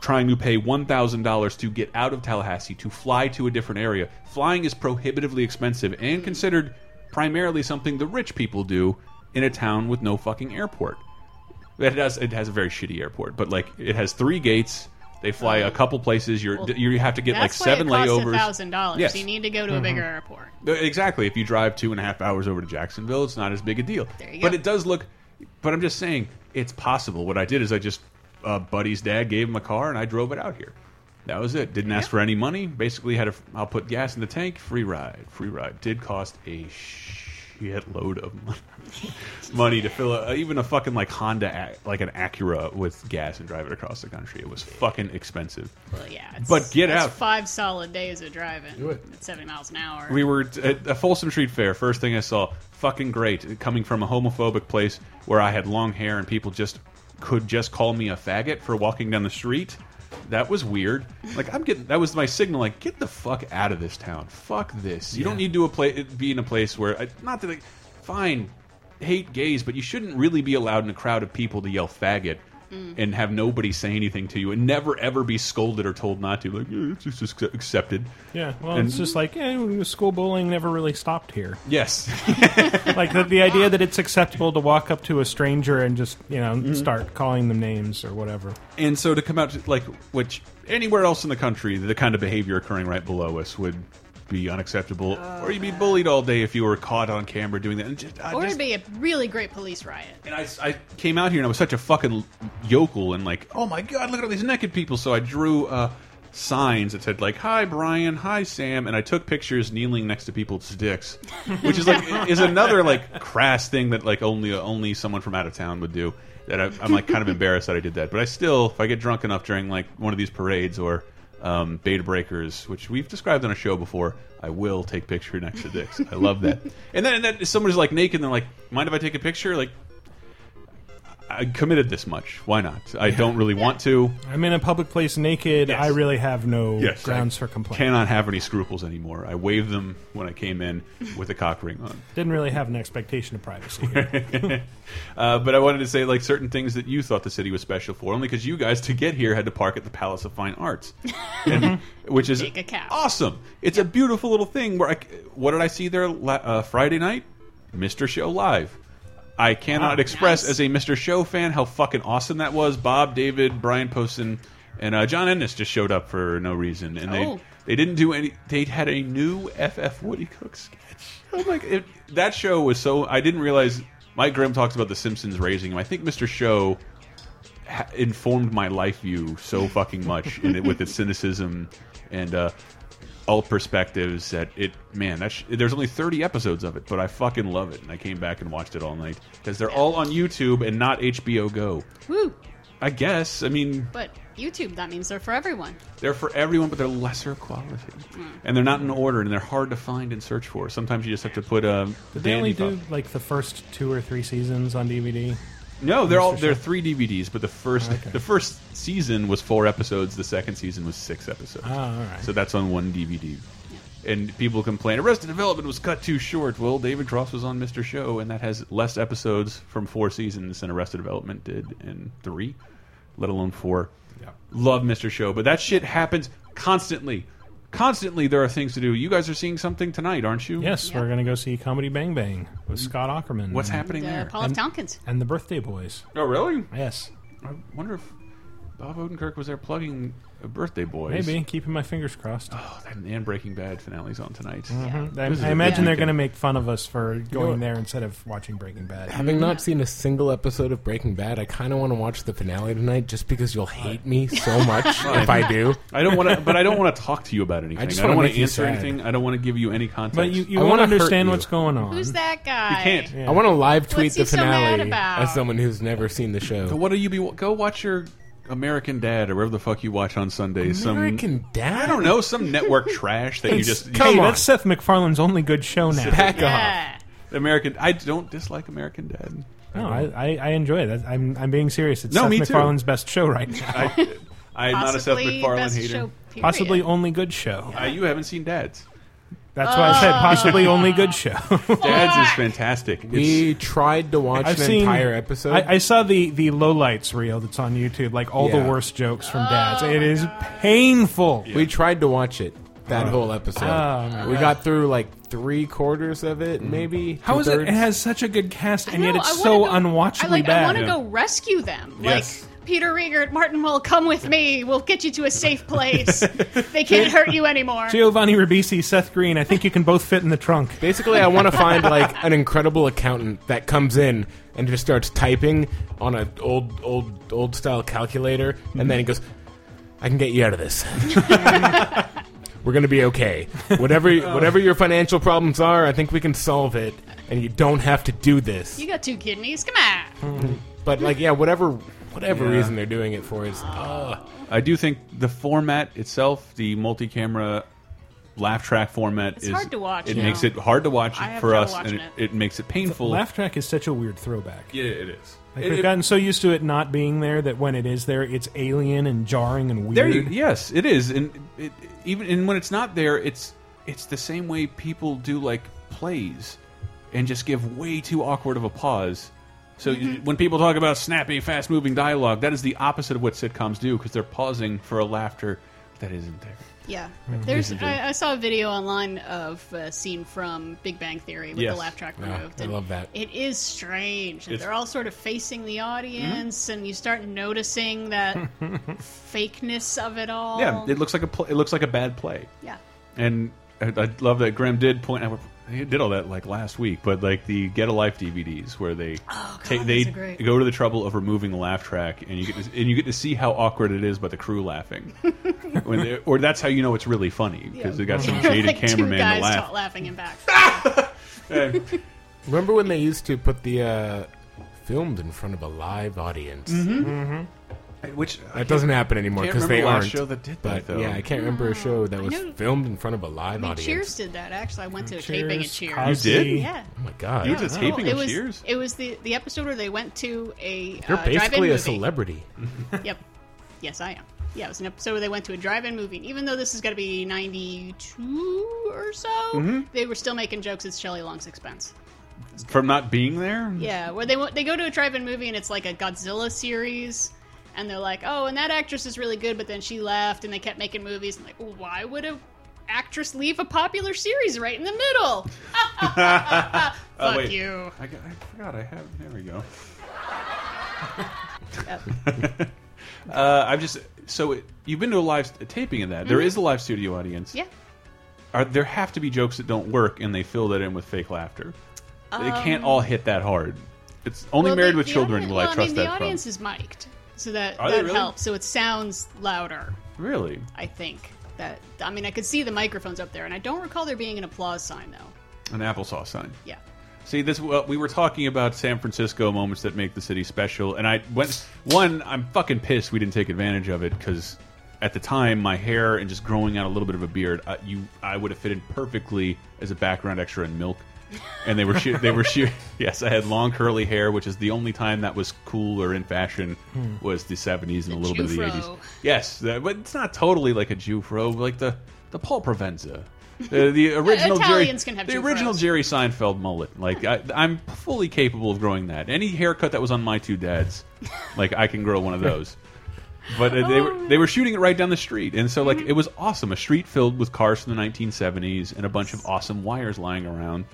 trying to pay $1,000 to get out of Tallahassee to fly to a different area. Flying is prohibitively expensive and considered primarily something the rich people do in a town with no fucking airport. It has it has a very shitty airport, but like it has three gates. They fly a couple places. You're Well, you have to get like That's seven why it costs layovers. thousand dollars. Yes. You need to go to a bigger airport. Uh, Exactly. If you drive two and a half hours over to Jacksonville, it's not as big a deal. There you go. But it does look. But I'm just saying, it's possible. What I did is I just uh, buddy's dad gave him a car and I drove it out here. That was it. Didn't ask for any money. Basically, had a. I'll put gas in the tank. Free ride. Free ride. Did cost a shit load of money, money to fill a, uh, even a fucking like Honda, like an Acura with gas and drive it across the country. It was fucking expensive. Well, yeah. It's, But get that's out. Five solid days of driving Do it. at seventy miles an hour. We were at a Folsom Street Fair. First thing I saw, fucking great. Coming from a homophobic place where I had long hair and people just could just call me a faggot for walking down the street. That was weird. Like I'm getting that was my signal. Like get the fuck out of this town. Fuck this. You don't need to a pla be in a place where I- not that. like, fine, hate gays, but you shouldn't really be allowed in a crowd of people to yell faggot. Mm. And have nobody say anything to you, and never ever be scolded or told not to. Like "Yeah, it's just accepted. Yeah, well, And- it's just like yeah, school bullying never really stopped here. Yes, Like the, the idea that it's acceptable to walk up to a stranger and just you know mm-hmm. start calling them names or whatever. And so to come out to, like which anywhere else in the country, the kind of behavior occurring right below us would be unacceptable, or you'd be bullied all day if you were caught on camera doing that. And just, or just- it'd be a really great police riot. and I, I came out here and I was such a fucking yokel and like, oh my god, look at all these naked people. So I drew uh, signs that said like, "Hi Brian, hi Sam," and I took pictures kneeling next to people's dicks, which is like is another like crass thing that like only only someone from out of town would do. That I, I'm like kind of embarrassed that I did that, but I still, if I get drunk enough during like one of these parades or um, Bay to Breakers, which we've described on a show before, I will take picture next to dicks. I love that. And then, and then someone's like naked, and they're like, "Mind if I take a picture?" Like, I committed this much. Why not? I don't really want to. I'm in a public place naked. Yes. I really have no Yes, grounds I for complaint. Cannot have any scruples anymore. I waved them when I came in with a cock ring on. Didn't really have an expectation of privacy. Here. Uh, but I wanted to say like certain things that you thought the city was special for, only because you guys to get here had to park at the Palace of Fine Arts, and, which is Take a cab. awesome. It's a beautiful little thing. Where I, what did I see there la- uh, Friday night? Mr. Show live. I cannot Ah, express nice. as a Mr. Show fan how fucking awesome that was. Bob, David, Brian Posehn, and uh, John Ennis just showed up for no reason, and they Oh. they didn't do any. They had a new FF Woody Cook sketch. Oh my! It, that show was so. I didn't realize. Mike Grimm talks about the Simpsons raising him. I think Mr. Show ha informed my life view so fucking much in it with its cynicism and uh, alt perspectives that it man that sh there's only 30 episodes of it but I fucking love it and I came back and watched it all night because they're all on YouTube and not HBO Go Woo! I guess I mean But YouTube, that means they're for everyone. they're for everyone but they're lesser quality and they're not in order and they're hard to find and search for sometimes you just have to put um, Did they only do like the first two or three seasons on DVD? No, they're all they're three DVDs, but the first Okay. the first season was four episodes. The second season was six episodes. Oh, all right. So that's on one DVD. And people complain Arrested Development was cut too short. Well, David Cross was on Mr. Show, and that has less episodes from four seasons than Arrested Development did in three, let alone four. Yeah. Love Mr. Show, but that shit happens constantly. Constantly, there are things to do. You guys are seeing something tonight, aren't you? Yes, Yeah. we're going to go see Comedy Bang Bang with Scott Aukerman. What's and, happening Uh, there? Paul F. Tompkins. And the Birthday Boys. Oh, really? Yes, I wonder if Bob Odenkirk was there plugging uh, Birthday Boys. maybe. Keeping my fingers crossed. Oh, that and Breaking Bad finale's on tonight. Mhm. I, This is I a imagine big they're going to make fun of us for going what? there instead of watching Breaking Bad. Having not seen a single episode of Breaking Bad, I kind of want to watch the finale tonight just because you'll hate me so much if I do. I don't want to, but I don't want to talk to you about anything. I, just don't wanna want make to you answer sad. anything. I don't want to give you any context. But you, you I want to wanna hurt understand you. what's going on. Who's that guy? You can't. Yeah. I want to live tweet What's the he so mad finale about? as someone who's never seen the show. So what do you be? Go watch your American Dad or whatever the fuck you watch on Sundays. American some Dad? I don't know some network trash that you It's- just come hey, on. that's Seth MacFarlane's only good show now. Back off. Yeah. American. I don't dislike American Dad. No, I, I, I enjoy it. I'm, I'm being serious. It's No, Seth me too. MacFarlane's best show right now. I, I'm not a Seth Possibly MacFarlane best hater. show, period. Possibly only good show. Uh, you haven't seen Dads. That's why I said ah. possibly only good show. Dads is fantastic. It's, We tried to watch I've an seen entire episode. I, I saw the the lowlights reel that's on YouTube, like all the worst jokes from dads. Oh it is painful. we tried to watch it, that oh. whole episode. Oh, my we got through like three quarters of it, mm. maybe. How is it? two-thirds. It has such a good cast, and yet know, it's I so wanna go- unwatchably I, like, bad. I want to Yeah. go rescue them. Yes. Like Peter Riegert, Martin Mull come with me. We'll get you to a safe place. they can't hurt you anymore. Giovanni Ribisi, Seth Green. I think you can both fit in the trunk. Basically, I want to find like an incredible accountant that comes in and just starts typing on an old, old, old style calculator, and then he goes, "I can get you out of this. We're gonna be okay. Whatever, oh. whatever your financial problems are, I think we can solve it, and you don't have to do this." You got two kidneys. Come on. But like, yeah, whatever, whatever Yeah. reason they're doing it for is. Uh, I do think the format itself, the multi-camera laugh track format, It's is hard to watch It now. makes it hard to watch I have for us, and it, it. it makes it painful. Laugh track is such a weird throwback. yeah, it is. Like It- we've it- gotten so used to it not being there that when it is there, it's alien and jarring and weird. There you, yes, it is, and it, even and when it's not there, it's it's the same way people do like plays, and just give way too awkward of a pause. So Mm-hmm. you- when people talk about snappy, fast-moving dialogue, that is the opposite of what sitcoms do because they're pausing for a laughter that isn't there. Yeah, Mm-hmm. there's. I, I saw a video online of a scene from Big Bang Theory with Yes. the laugh track Yeah, removed. I love that. It is strange. and It's- They're all sort of facing the audience, Mm-hmm. and you start noticing that fakeness of it all. Yeah, it looks like a pl it looks like a bad play. yeah. And I, I love that Graham did point out. He did all that like last week, but like the Get a Life DVDs, where they Oh, God, they go to the trouble of removing the laugh track, and you get to, and you get to see how awkward it is by the crew laughing, when they, or that's how you know it's really funny because they got some jaded like two cameraman guys to laugh. ta- laughing and back. Hey, remember when they used to put the uh, filmed in front of a live audience? Which That doesn't happen anymore because they aren't. show that did that, but though. yeah, I can't remember a show that was know- filmed in front of a live I mean, audience. Cheers did that. Actually, I went to a taping at Cheers. Cosby. You did? Yeah. Oh my god, You did a Cool. taping it was, Cheers? It was the the episode where they went to a you're uh, drive-in basically a celebrity. Yep. Yes, I am. Yeah, it was an episode where they went to a drive-in movie. And even though this is going to be '92 or so, Mm-hmm. they were still making jokes at Shelley Long's expense. from not being there. Yeah, where they they go to a drive-in movie and it's like a Godzilla series, and they're like, "Oh, and that actress is really good," but then she left, and they kept making movies. And like, well, why would a actress leave a popular series right in the middle? Fuck Oh, wait. you. I, got, I forgot I have. There we go. Yep. Uh, I've just so it, you've been to a live a taping of that. There is a live studio audience. Mm-hmm. Yeah. Are there have to be jokes that don't work and they fill that in with fake laughter? they can't all hit that hard. It's only Um, Well, married the- with the children will well, I trust I mean, that the from. audience is mic'd, so that Are they that really? helps. So it sounds louder. Really? I think that. I mean, I could see the microphones up there, and I don't recall there being an applause sign though. An applesauce sign. Yeah. See, this well, we were talking about San Francisco moments that make the city special, and I went one. I'm fucking pissed we didn't take advantage of it because at the time my hair and just growing out a little bit of a beard, uh, you I would have fitted perfectly as a background extra in Milk. And they were shoot, they were shoot. Yes, I had long curly hair, which is the only time that was cool or in fashion was the 70s and a little bit of the Jufro. 80s. Yes, that, but it's not totally like a Jufro, like the the Paul Provenza. The, the original Italians Jerry, can have the Jufros. original Jerry Seinfeld mullet. Like I, I'm fully capable of growing that. Any haircut that was on my two dads, like I can grow one of those. But uh, they were they were shooting it right down the street, and so like it was awesome. A street filled with cars from the 1970s and a bunch of awesome wires lying around,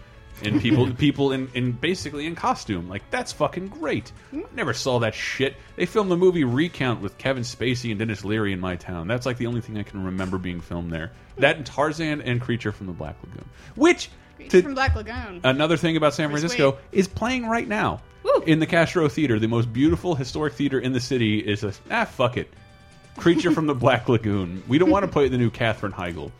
and people people in, in basically in costume. Like that's fucking great. Never saw that shit. They filmed the movie Recount with Kevin Spacey and Denis Leary in my town. That's like the only thing I can remember being filmed there. That and Tarzan and Creature from the Black Lagoon, which to, from Black Lagoon. Another thing about San Francisco is playing right now Woo. in the Castro Theater, the most beautiful historic theater in the city. Is a ah fuck it, Creature from the Black Lagoon. We don't want to play the new Katherine Heigl.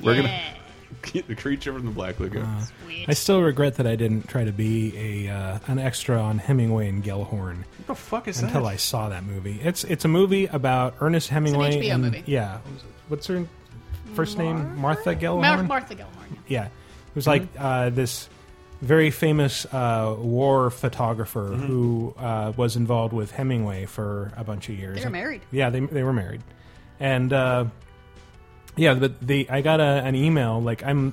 We're yeah. gonna the Creature from the Black Lagoon. Sweet. I still regret that I didn't try to be a uh, an extra on Hemingway and Gellhorn what the fuck is until that? I saw that movie. It's it's a movie about Ernest Hemingway. HBO and, movie. Yeah, what's her first name? Martha Mar- Gellhorn. Martha Gellhorn. Yeah, it was like uh, this very famous uh, war photographer who uh, was involved with Hemingway for a bunch of years. They were married. Yeah, they they were married, and uh, yeah, but the I got a, an email like I'm.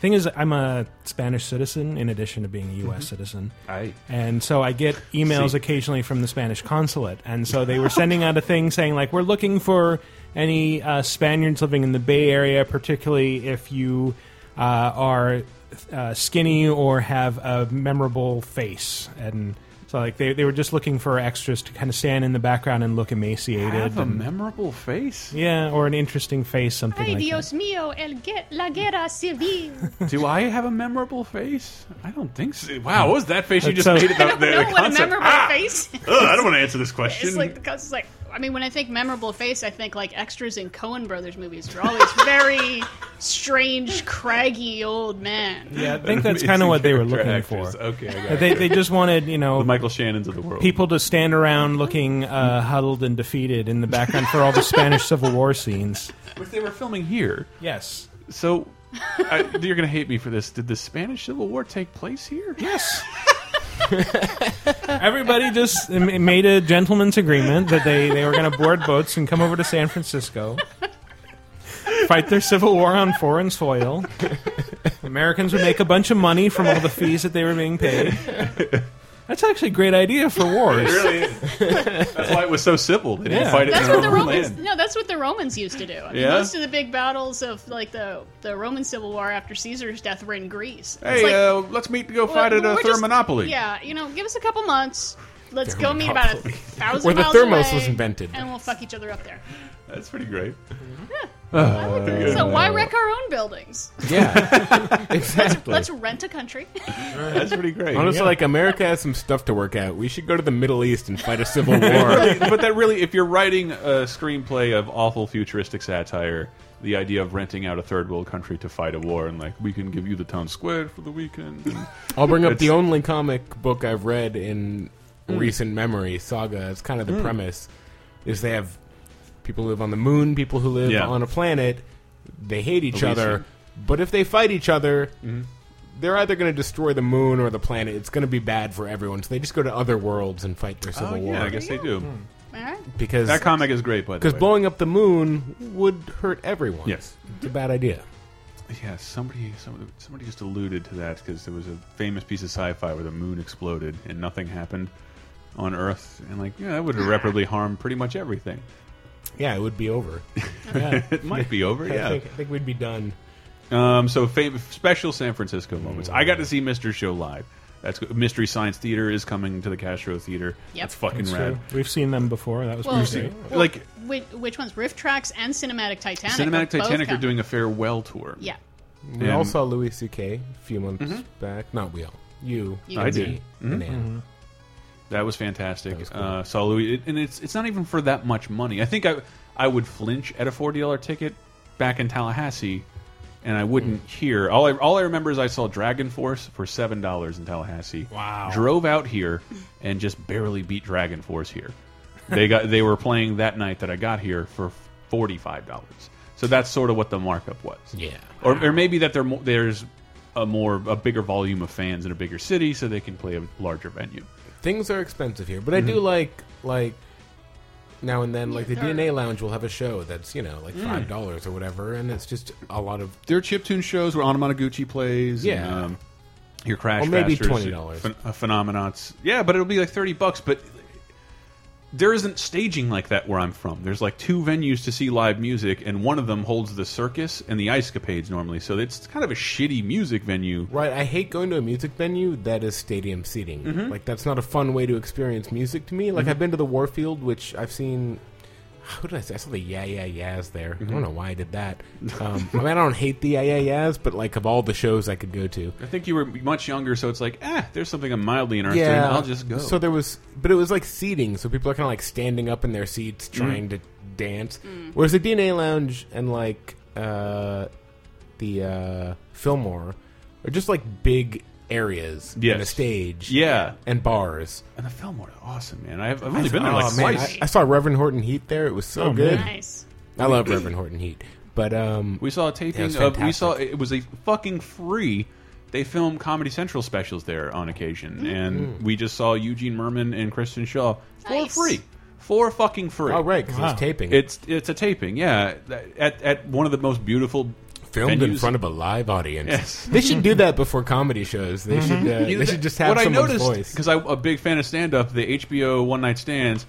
Thing is, I'm a Spanish citizen in addition to being a U.S. citizen. Aye. And so I get emails See. occasionally from the Spanish consulate. And so they were sending out a thing saying, like, we're looking for any uh, Spaniards living in the Bay Area, particularly if you uh, are uh, skinny or have a memorable face. And So like they, they were just looking for extras to kind of stand in the background and look emaciated. Have a and- memorable face. yeah, or an interesting face, something Ay, like Dios mío, el ge- la guerra civil. Do I have a memorable face? I don't think so. Wow, what was that face you just so- made? At the, I the, don't know the what a memorable Ah! face. Ugh, I don't want to answer this question. It's like because it's like I mean when I think memorable face, I think like extras in Coen Brothers movies are always very strange, craggy old men. Yeah, I think that's kind of what they were looking actors. for. Okay, I got They, they just wanted, you know, the Michael Shannons of the world. people to stand around looking uh, huddled and defeated in the background for all the Spanish Civil War scenes. which they were filming here. Yes. So I, you're going to hate me for this. Did the Spanish Civil War take place here? Yes. Everybody just made a gentleman's agreement that they, they were going to board boats and come over to San Francisco, fight their civil war on foreign soil. Americans would make a bunch of money from all the fees that they were being paid. That's actually a great idea for wars. really is. That's why it was so simple. They didn't Yeah. fight it That's in what their the own Romans. land. No, that's what the Romans used to do. I mean, Yeah? most of the big battles of like the the Roman Civil War after Caesar's death were in Greece. It's Hey, like, uh, let's meet to go well, fight at a we're just- Thermopylae. Yeah, you know, give us a couple months. Let's go meet about a Thermopylae. thousand Where the miles thermos away, was invented. and we'll fuck each other up there. That's pretty great. Ah, so why wreck our own buildings? Yeah, exactly. Let's rent a country. That's pretty great. Honestly, Yeah. like America has some stuff to work out. We should go to the Middle East and fight a civil war. But that really, if you're writing a screenplay of awful futuristic satire, the idea of renting out a third world country to fight a war and like we can give you the town square for the weekend. And, I'll bring up the only comic book I've read in hmm. recent memory, Saga. It's kind of the hmm. premise is they have people who live on the moon, people who live Yeah. on a planet. They hate each Elysium. other, but if they fight each other, mm-hmm. they're either going to destroy the moon or the planet. It's going to be bad for everyone. So they just go to other worlds and fight their civil oh war. yeah, I guess they do. Hmm. All right. because That comic is great, by the because blowing up the moon would hurt everyone. Yes. it's a bad idea. Yeah, somebody, somebody, somebody just alluded to that because there was a famous piece of sci-fi where the moon exploded and nothing happened on Earth, and like, yeah, that would irreparably harm pretty much everything. Yeah, it would be over. it might be over, I, yeah. think, I think we'd be done. Um, so fam- special San Francisco moments. I got to mm. see Mr. Show live. That's good. Mystery Science Theater is coming to the Castro Theater. Yep. That's fucking That's rad. true. We've seen them before. That was Well, pretty great. well, Like- which, which ones? RiffTrax and Cinematic Titanic. Cinematic are Titanic are coming. doing a farewell tour. Yeah. We And- all saw Louis C.K. a few months mm-hmm. back. Not we all. You, You I can did. see. and mm-hmm. Ann. Mm-hmm. That was fantastic. That was cool. uh, saw Louis, it, and it's it's not even for that much money. I think I I would flinch at a forty dollar ticket back in Tallahassee, and I wouldn't Mm. hear. All I all I remember is I saw Dragon Force for seven dollars in Tallahassee. Wow. Drove out here and just barely beat Dragon Force here. They got they were playing that night that I got here for forty five dollars. So that's sort of what the markup was. Yeah. Or, or maybe that there there's a more a bigger volume of fans in a bigger city, so they can play a larger venue. Things are expensive here, but I do like like now and then, like the Yeah, they're- DNA Lounge will have a show that's you know like five dollars or whatever, and it's just a lot of There are chiptune shows where Anamanaguchi plays. Yeah. and, um, your Crash Or maybe Fasters, $20. Phen- uh, Phenomenauts. Yeah, but it'll be like thirty bucks. But there isn't staging like that where I'm from. There's like two venues to see live music, and one of them holds the circus and the ice capades normally. So it's kind of a shitty music venue. right. I hate going to a music venue that is stadium seating. Mm-hmm. Like that's not a fun way to experience music to me. Like I've been to the Warfield, which I've seen. Who did I say? I saw the Yeah Yeah Yeahs there. Mm-hmm. I don't know why I did that. Um, I mean, I don't hate the Yeah Yeah Yeahs, but like of all the shows I could go to, I think you were much younger, so it's like, eh, there's something I'm mildly interested in. I'll just go. So there was, but it was like seating, so people are kind of like standing up in their Mm. seats trying to dance. Whereas the DNA Lounge and like uh, the uh, Fillmore are just like big areas and a stage, yeah, and bars. and the Fillmore, awesome, man. I've, I've only been there Oh, like man, twice. I, I saw Reverend Horton Heat there. It was so Oh, good. Nice. I love Reverend Horton Heat, but um, We saw a it taping was of. We saw it was a fucking free. They film Comedy Central specials there on Mm. occasion, and we just saw Eugene Mirman and Kristen Schaal for Nice. free, for fucking free. oh right, because Wow. it's taping. It's it's a taping, yeah, at at one of the most beautiful filmed in front of a live audience. Yes. They should do that before comedy shows. They should. Uh, You know, they should just have what I noticed voice. because I'm a big fan of stand up. The HBO one night stands.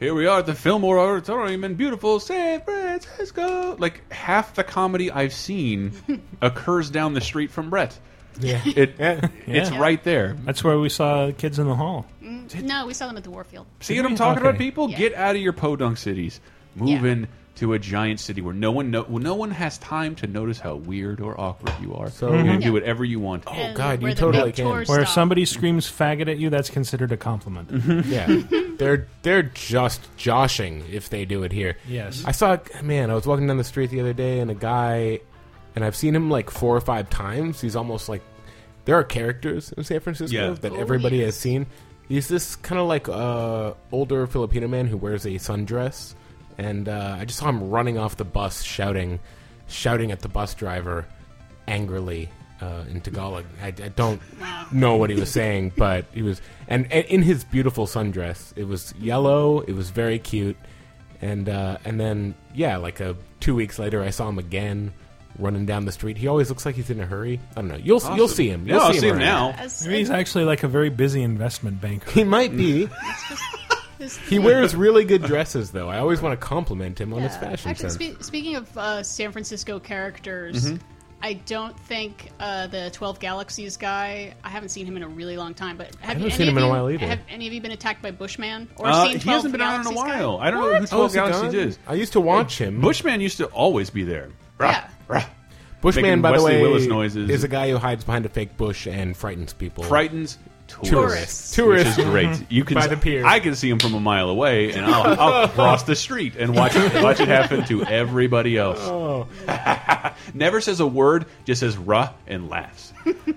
Here we are at the Fillmore Auditorium in beautiful San Francisco. Like half the comedy I've seen occurs down the street from Brett. Yeah. It Yeah. it's Yeah. right there. That's where we saw Kids in the Hall. No, we saw them at the Warfield. See what I'm talking Okay. about, people? Yeah. Get out of your podunk cities. Move Yeah. in to a giant city where no one no, no one has time to notice how weird or awkward you are. So- you can do whatever you want. And God, you the totally big can. tours Where if stop. somebody screams faggot at you, that's considered a compliment. Yeah, they're they're just joshing if they do it here. Yes. I saw man. I was walking down the street the other day, and a guy, and I've seen him like four or five times. He's almost like there are characters in San Francisco Yeah. that Oh, everybody yes. has seen. He's this kind of like uh, older Filipino man who wears a sundress, and uh, I just saw him running off the bus, shouting, shouting at the bus driver angrily uh, in Tagalog. I, I don't know what he was saying, but he was, and, and in his beautiful sundress, it was yellow. It was very cute, and uh, and then yeah, like a two weeks later, I saw him again running down the street. He always looks like he's in a hurry. I don't know. You'll you'll see him. Yeah, You'll I'll see him, see him around. now. As- Maybe he's actually like a very busy investment banker. He might be. as- He wears really good dresses, though. I always want to compliment him on his fashion Actually, sense. spe- speaking of uh, San Francisco characters, Mm-hmm. I don't think uh, the Twelve Galaxies guy. I haven't seen him in a really long time. But have haven't any seen him of in a you- while either. Have any of you been attacked by Bushman or Uh, seen he 12 hasn't been on in a Galaxies guy? while. I don't know who Oh, Twelve is he Galaxies gone? is. I used to watch him. Bushman used to always be there. Rah, Yeah. rah. Bushman, making by the way, Willis noises. is a guy who hides behind a fake bush and frightens people. Frightens tourists. Tourists. Tourists. Which is great. Mm-hmm. You can By the pier. I can see him from a mile away, and I'll, I'll cross the street and watch it, watch it happen to everybody else. Oh. Never says a word, just says "ruh" and laughs,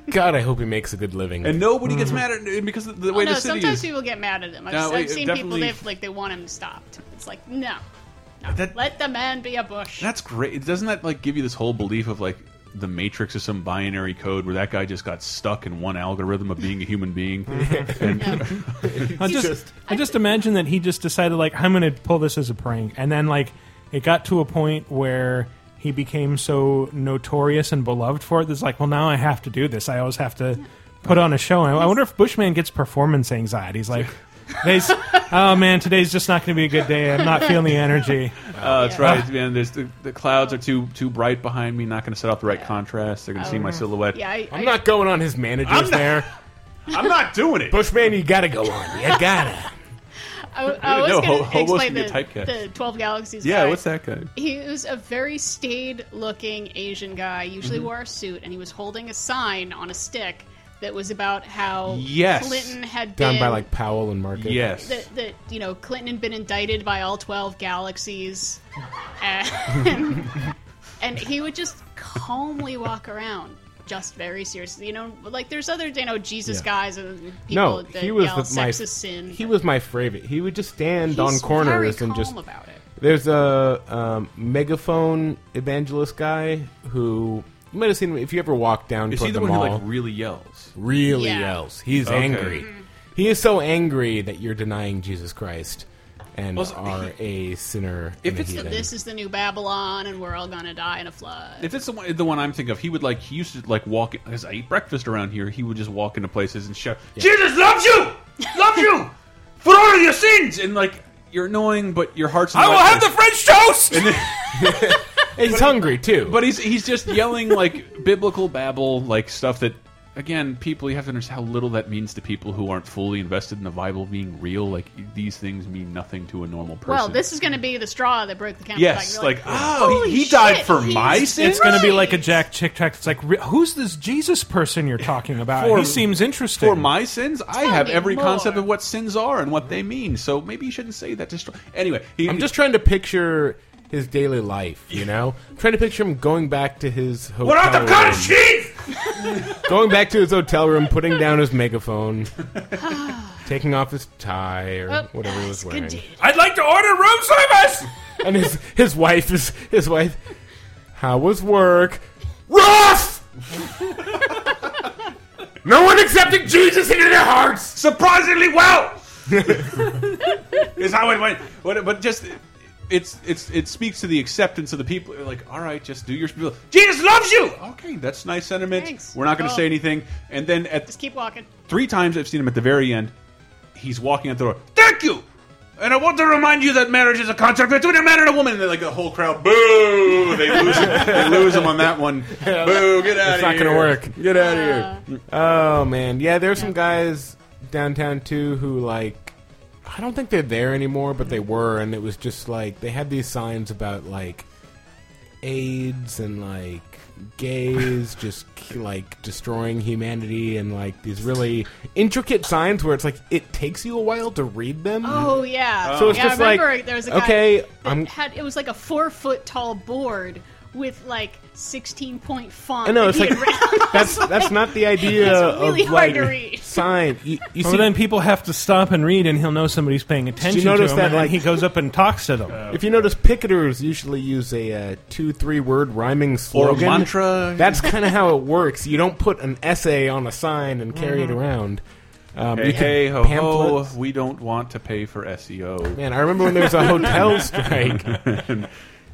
God, I hope he makes a good living. and nobody gets mm-hmm. mad at him because of the way Oh, no, the city sometimes is. people get mad at him. I've, No, I've wait, seen people definitely- they've like they want him stopped. It's like no, no. That- let the man be a bush. That's great. Doesn't that like give you this whole belief of like the Matrix is some binary code where that guy just got stuck in one algorithm of being a human being? and I just, I just imagine that he just decided like I'm going to pull this as a prank, and then like it got to a point where he became so notorious and beloved for it. That's like, well, now I have to do this. I always have to put on a show. And I wonder if Bushman gets performance anxiety. He's like, today's, oh man, today's just not going to be a good day. I'm not feeling the energy. Uh, that's right, man. There's the, the clouds are too too bright behind me. Not going to set off the right contrast. They're going to see my silhouette. yeah, I, I'm I- not going on his managers I'm not- there. I'm not doing it. Bushman, you gotta go on. You gotta. I, I was No, going ho- to hobos explain can the, get typecast. the Twelve Galaxies. yeah, guy. what's that guy? He was a very staid-looking Asian guy. Usually Mm-hmm. wore a suit, and he was holding a sign on a stick that was about how Yes. Clinton had done been by like Powell and Market. Yes. that, that you know Clinton had been indicted by all twelve galaxies, and, and he would just calmly walk around, just very seriously. You know, like there's other you know Jesus Yeah. guys and people No, that he was yell the, my. sin. He was my favorite. He would just stand on corners very and just. about it. There's a um, megaphone evangelist guy who you might have seen him if you ever walked down Is toward he the, the one mall. who like really yells? really Yeah. yells. He's Okay. angry. Mm-hmm. He is so angry that you're denying Jesus Christ and Well, so are a sinner. If and a it's the- So heathen. this is the new Babylon, and we're all gonna die in a flood. If it's the one, the one I'm thinking of, he would like he used to like walk because I eat breakfast around here. He would just walk into places and shout, "Jesus loves you, loves you for all of your sins," and like you're annoying, but your heart's. in I will right have the. French toast. And he's hungry too. But he's he's just yelling like biblical babble, like stuff that again, people you have to understand how little that means to people who aren't fully invested in the Bible being real. Like these things mean nothing to a normal person. well, this is gonna be the straw that broke the camel's yes, back. like, You're oh, he, "Holy he died for my sins. It's going to be like a Jack Chick Tract. It's like, who's this Jesus person you're talking about? For- he seems interesting. For my sins, I Tell have every more. concept of what sins are and what they mean. So maybe you shouldn't say that. To str- anyway, he, I'm just trying to picture his daily life. You know, I'm trying to picture him going back to his hotel What out the room, cottage cheese? going back to his hotel room, putting down his megaphone, taking off his tie or Oh, whatever he was it's good wearing. I'd like to order room service. and his his wife is his wife. How was work? Rough. no one accepted Jesus into their hearts. Surprisingly well. is how it went. But, but just it's it's it speaks to the acceptance of the people. You're like, all right, just do your spiel. Jesus loves you. Okay, that's nice sentiment. Thanks. We're not going to Oh. say anything. And then at Just keep walking. three times I've seen him at the very end. He's walking out the door. Thank you. And I want to remind you that marriage is a contract between a man and a woman. And then, like the whole crowd, boo! They lose him. they lose him on that one. Boo! Get out of here! It's not gonna work. Get out of here. Uh. Oh man, yeah. There's some guys downtown too who like I don't think they're there anymore, but they were, and it was just like they had these signs about like AIDS and like gays just like destroying humanity and like these really intricate signs where it's like it takes you a while to read them. Oh yeah. So it's yeah, just I remember like, there was a guy okay, that I'm- had it was like a four foot tall board with like sixteen point font. I know it's like had written. that's that's not the idea It's really of hard like to read. sign. You, you Well, see, then people have to stop and read, and he'll know somebody's paying attention to notice him, that, and like- he goes up and talks to them. If you notice, picketers usually use a uh, two, three word rhyming Or a slogan. mantra. That's kind of how it works. You don't put an essay on a sign and carry it around. Um, Hey, hey, ho, ho, we don't want to pay for SEO. Man, I remember when there was a hotel strike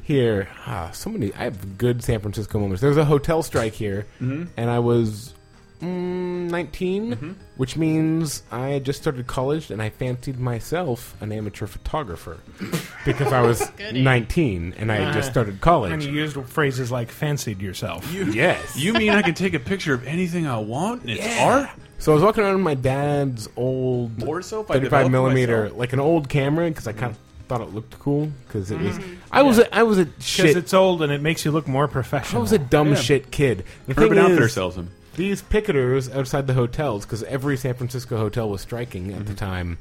here. Ah, so many. I have good San Francisco moments. There was a hotel strike here, Mm-hmm. and I was mm, 19, which means I had just started college, and I fancied myself an amateur photographer because I was Goody. 19 and I had just started college. And you used phrases like "fancied yourself." yes. You mean I can take a picture of anything I want and it's Yeah. art? So I was walking around with my dad's old More so 35 millimeter, myself. like an old camera, because I kind of thought it looked cool. Because it was, Mm-hmm. I was, a, I was a Because shit. it's old and it makes you look more professional. I was a dumb Yeah. shit kid. The Urban thing Outfitter is, sells them. these picketers outside the hotels, because every San Francisco hotel was striking at the time,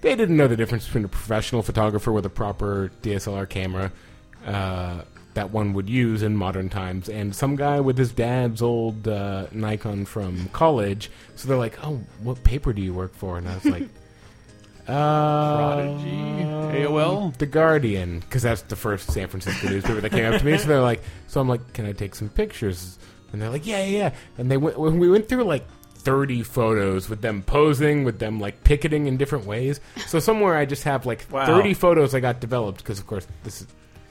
they didn't know the difference between a professional photographer with a proper DSLR camera uh, that one would use in modern times, and some guy with his dad's old uh, Nikon from college. So they're like, "Oh, what paper do you work for?" And I was like. Uh, Prodigy? AOL? The Guardian, because that's the first San Francisco newspaper that came up to me. So they're like, so I'm like, can I take some pictures? And they're like, yeah, yeah. yeah. And they went we went through like 30 photos with them posing, with them like picketing in different ways. So somewhere I just have like Wow. 30 photos I got developed because of course this is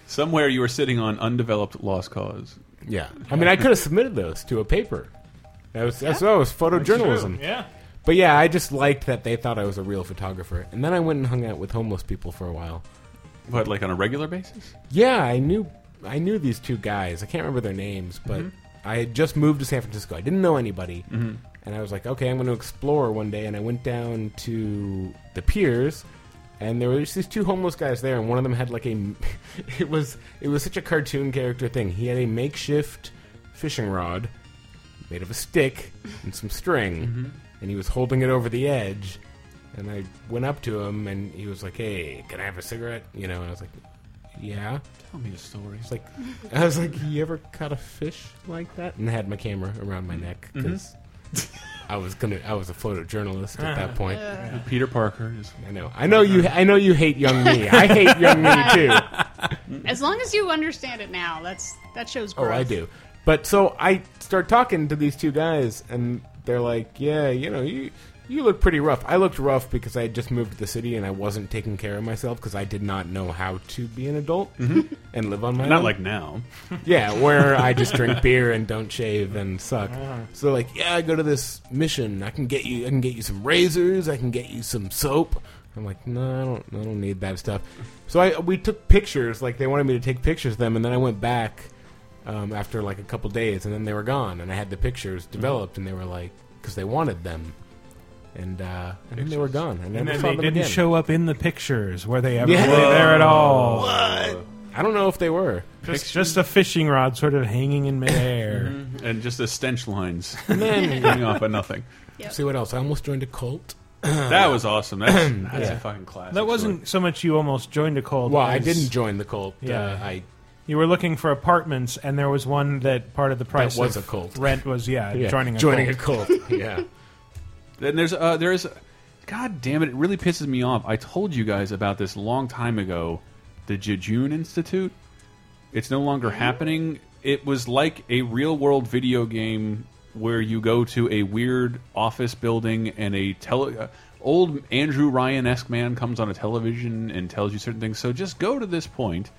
Somewhere you were sitting on undeveloped lost cause. yeah. I mean, I could have submitted those to a paper. That was that's what it was photojournalism. Yeah. But yeah, I just liked that they thought I was a real photographer. And then I went and hung out with homeless people for a while. What, like on a regular basis? Yeah, I knew I knew these two guys. I can't remember their names, but mm-hmm. I had just moved to San Francisco. I didn't know anybody, mm-hmm. and I was like, okay, I'm going to explore one day. And I went down to the piers, and there were just these two homeless guys there, and one of them had like a. It was it was such a cartoon character thing. He had a makeshift fishing rod made of a stick and some string, mm-hmm. And he was holding it over the edge. And I went up to him, and he was like, "Hey, can I have a cigarette?" You know, and I was like, "Yeah." Tell me a story. It's like I was like, "You ever caught a fish like that?" And I had my camera around my neck mm-hmm. because I was gonna. I was a photojournalist at that ah. point. Peter Parker is. I know. I know you. I know you hate young me. I hate young me too. As long as you understand it now, that's that shows Oh. I do. But so I start talking to these two guys, and they're like, "Yeah, you know, you you look pretty rough." I looked rough because I had just moved to the city and I wasn't taking care of myself because I did not know how to be an adult mm-hmm. and live on my own. Not own. like now. Yeah, where I just drink beer and don't shave and suck. Ah. So they're like, yeah, I go to this mission. I can get you. I can get you some razors. I can get you some soap. I'm like, no, I don't. I don't need that stuff. So I we took pictures. Like they wanted me to take pictures of them, and then I went back um, after like a couple days, and then they were gone, and I had the pictures developed, and they were like, because they wanted them, and uh, and then they were gone. I And then they didn't again. show up in the pictures. Were they ever Yeah. really there at all? I don't know if they were. Just, just a fishing rod sort of hanging in midair. And just the stench lines And coming off of nothing. Yep. see what else? I almost joined a cult. That was awesome. That's, that's Yeah. a fucking classic. That wasn't so much you almost joined a cult. Well, I didn't join the cult. Yeah. Uh, I You were looking for apartments, and there was one that part of the price was of a cult. rent was yeah, yeah, joining a joining cult. a cult. yeah. Then there's uh, there's, God damn it! It really pisses me off. I told you guys about this long time ago. The Jejune Institute. It's no longer happening. It was like a real world video game where you go to a weird office building and a tele. Uh, old Andrew Ryan esque man comes on a television and tells you certain things. So just go to this point,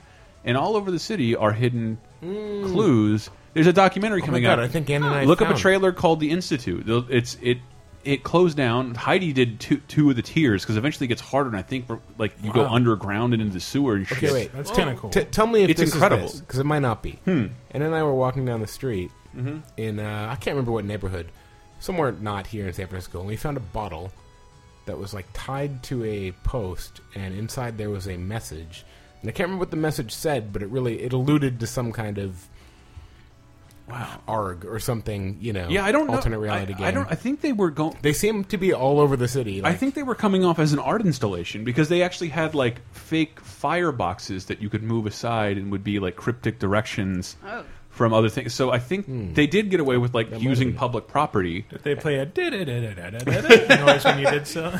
and all over the city are hidden clues. There's a documentary Oh coming god! out. I think Ann and I Look up a trailer called The Institute. It's it it closed down. Heidi did two two of the tiers because eventually it gets harder. And I think for, like you go underground and into the sewer and shit. Wait. That's kind of cool. T- tell me if It's this incredible. because it might not be. Hmm. And then I were walking down the street in uh, I can't remember what neighborhood, somewhere not here in San Francisco, and we found a bottle that was like tied to a post, and inside there was a message. And I can't remember what the message said, but it really it alluded to some kind of wow arg or something. You know, Yeah, I don't alternate know. reality I, game. I don't. I think they were going. they seem to be all over the city. I think they were coming off as an art installation because they actually had like fake fireboxes that you could move aside and would be like cryptic directions Oh. from other things. So I think hmm. they did get away with like using public property, Did they play a noise when you did so?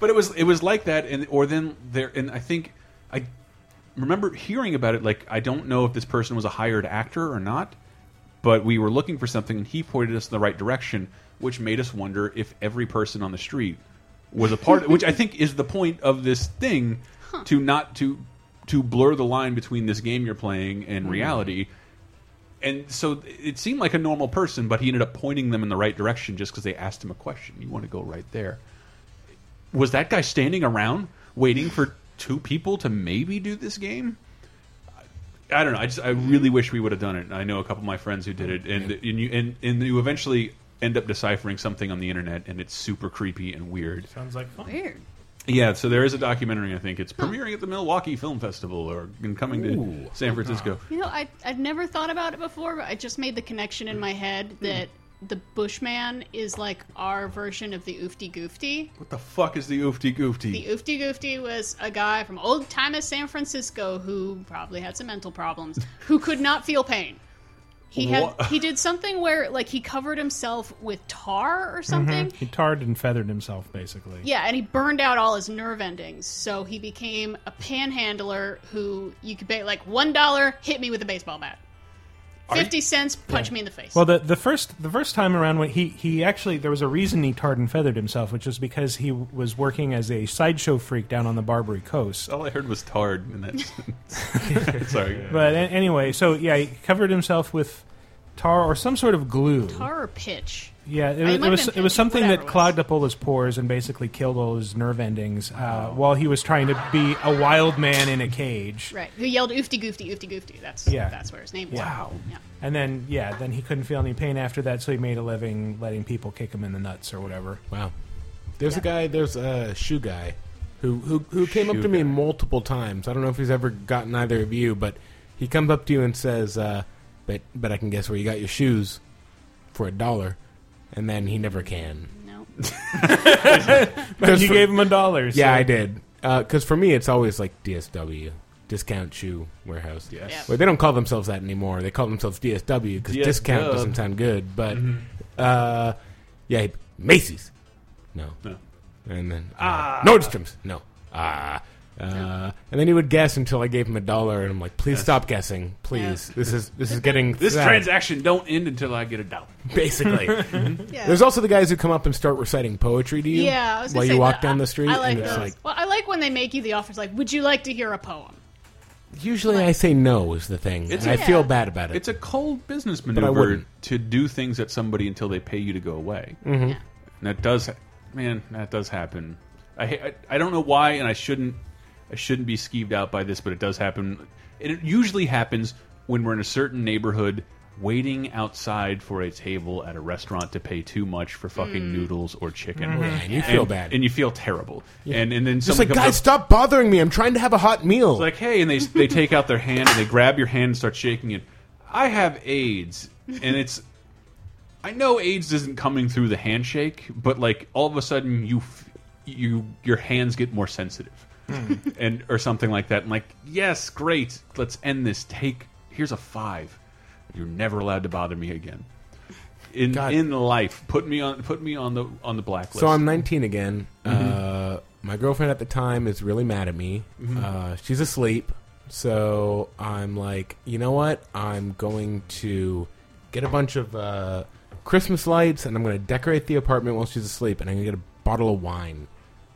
but it was it was like that, and or then there, and I think I remember hearing about it. Like I don't know if this person was a hired actor or not, but we were looking for something, and he pointed us in the right direction, which made us wonder if every person on the street was a part. of, which I think is the point of this thing to not to to blur the line between this game you're playing and mm-hmm. reality. And so it seemed like a normal person, but he ended up pointing them in the right direction just because they asked him a question. You want to go right there. Was that guy standing around waiting for two people to maybe do this game? I don't know. I just I really wish we would have done it. I know a couple of my friends who did it, and and you and, and you eventually end up deciphering something on the internet, and it's super creepy and weird. Sounds like fun. Weird. Yeah, so there is a documentary. I think it's premiering at the Milwaukee Film Festival or and coming to Ooh. San Francisco. You know, I I'd never thought about it before, but I just made the connection in mm. my head that the Bushman is like our version of the Oofty Goofty. What the fuck is the oofty goofty? The Oofty Goofty was a guy from old time San Francisco who probably had some mental problems, who could not feel pain. He had What? he did something where like he covered himself with tar or mm-hmm. something. He tarred and feathered himself, basically. Yeah, and he burned out all his nerve endings, so he became a panhandler who you could pay like one dollar, hit me with a baseball bat. Fifty cents, punch me in the face. Well, the the first the first time around, when he he actually there was a reason he tarred and feathered himself, which was because he was working as a sideshow freak down on the Barbary Coast. All I heard was tarred in that sentence. Sorry. But a- anyway, so yeah, he covered himself with tar or some sort of glue. tar or pitch. Yeah, it, It was- it was it was something that was. clogged up all his pores and basically killed all his nerve endings uh, while he was trying to be a wild man in a cage. Right. Who yelled oofty goofty, oofty goofty. That's Yeah. that's where his name was. Wow. Yeah. And then yeah, then he couldn't feel any pain after that, so he made a living letting people kick him in the nuts or whatever. Wow. There's a guy. There's a shoe guy who who who came up Shoe to me multiple times. I don't know if he's ever gotten either of you, but he comes up to you and says, uh, "Bet bet I can guess where you got your shoes for a dollar," and then he never can. No. But you for- gave him a dollar. Yeah, I did. Because for me, it's always like DSW, Discount Shoe Warehouse. Yes. Yeah. Well, they don't call themselves that anymore. They call themselves DSW because DS discount Dub. doesn't sound good. But uh, yeah, Macy's, no, No. and then uh, Nordstrom's, no, ah. Uh, and then he would guess until I gave him a dollar, and I'm like, "Please stop guessing, please. This is this is getting This sad." transaction don't end until I get a dollar. basically." Yeah. There's also the guys who come up and start reciting poetry to you yeah, I was gonna while say you walk that. down I- the street, I like and it's those. like well, I like when they make you the offers. Like, would you like to hear a poem? usually I say no is the thing. It's and I a- feel Yeah. bad about it. It's a cold business maneuver wouldn't. to do things at somebody until they pay you to go away. Mm-hmm. Yeah. And that does, man, that does happen. I, ha- I I don't know why, and I shouldn't I shouldn't be skeeved out by this, but it does happen. And it usually happens when we're in a certain neighborhood, waiting outside for a table at a restaurant to pay too much for fucking Mm. noodles or chicken. and you feel And- bad. and you feel terrible. And and then Just like, guys, up- stop bothering me. I'm trying to have a hot meal. It's like, hey, and they they take out their hand and they grab your hand and start shaking it. I have AIDS, and it's. I know AIDS isn't coming through the handshake, but like all of a sudden you, f- you your hands get more sensitive, and or something like that. And like, yes, great, let's end this. Take here's a five. You're never allowed to bother me again. In God. in life, put me on put me on the on the blacklist. so I'm 19 again. Mm-hmm. Uh, my girlfriend at the time is really mad at me. Mm-hmm. Uh, she's asleep. So I'm like, you know what? I'm going to get a bunch of uh, Christmas lights and I'm going to decorate the apartment while she's asleep. And I'm going to get a bottle of wine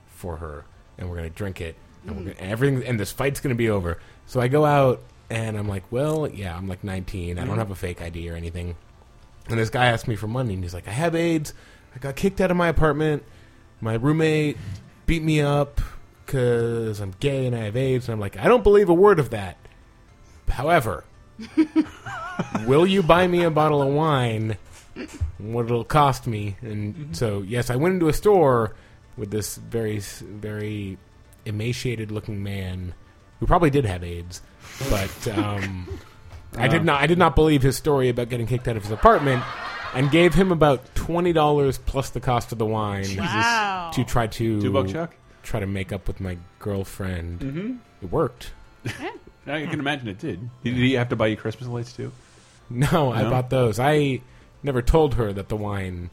for her. And we're going to drink it. And, we're hmm. gonna, and everything. And this fight's going to be over. So I go out and I'm like, well, yeah, I'm like 19. I don't hmm. have a fake ID or anything. And this guy asked me for money, and he's like, I have AIDS. I got kicked out of my apartment. My roommate beat me up because I'm gay and I have AIDS. And I'm like, I don't believe a word of that. However, will you buy me a bottle of wine? What it'll cost me? And mm-hmm. so, yes, I went into a store with this very very emaciated looking man who probably did have AIDS, but um, I did not I did not believe his story about getting kicked out of his apartment. And gave him about twenty dollars plus the cost of the wine Wow. to try to Two buck chuck. try to make up with my girlfriend. Mm-hmm. It worked. I can imagine it did. Did he have to buy you Christmas lights too? No, I No? bought those. I never told her that the wine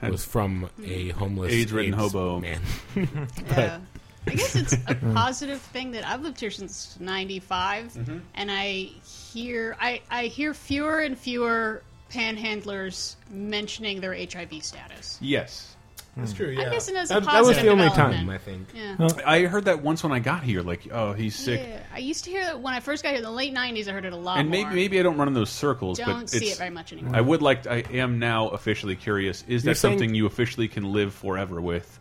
Had- was from a homeless AIDS-ridden hobo. man. Yeah. I guess it's a positive thing that I've lived here since '95, Mm-hmm. and I hear I, I hear fewer and fewer panhandlers mentioning their HIV status. Yes. That's hmm. true. I'm guessing that's a that, that was positive the only development. time I think. Yeah. I heard that once when I got here. Like, oh, he's sick. Yeah, I used to hear that when I first got here in the late '90s. I heard it a lot And more. maybe maybe I don't run in those circles, don't but see it's, it very much anymore. I would like. To, I am now officially curious. Is You're that saying- something you officially can live forever with?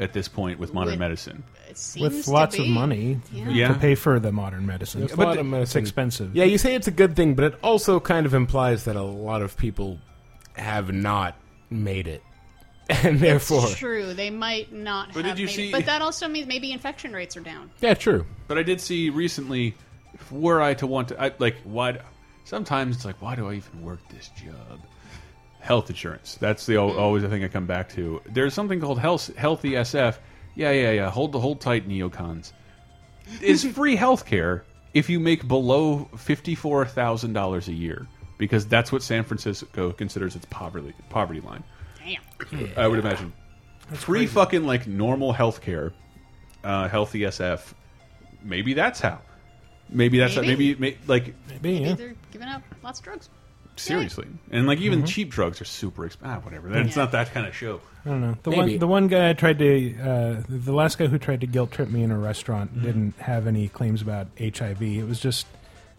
At this point, with modern With- medicine, It seems with to lots be. of money Yeah. Yeah. to pay for the modern medicine. There's a But lot the- of It's medicine. expensive. Yeah, you say it's a good thing, but it also kind of implies that a lot of people have not made it, and therefore, It's true. They might not But have did you made see- it. But that also means maybe infection rates are down. yeah, true. but I did see recently. Were I to want to, I, like, why? Sometimes it's like, why do I even work this job? Health insurance. That's the always the thing I come back to. There's something called health, healthy SF. Yeah, yeah, yeah. Hold the hold tight, neocons. Is free health care if you make below fifty four thousand dollars a year because that's what San Francisco considers its poverty poverty line. Damn. I would imagine. Free fucking like normal health care, uh, healthy SF. Maybe that's how. Maybe that's Maybe. maybe, may, like Maybe, yeah. Maybe they're giving out lots of drugs. seriously, and like even cheap drugs are super expensive. Ah, whatever. It's Yeah. not that kind of show. I don't know. The Maybe. one, the one guy I tried to, uh, the last guy who tried to guilt trip me in a restaurant Mm-hmm. didn't have any claims about HIV. It was just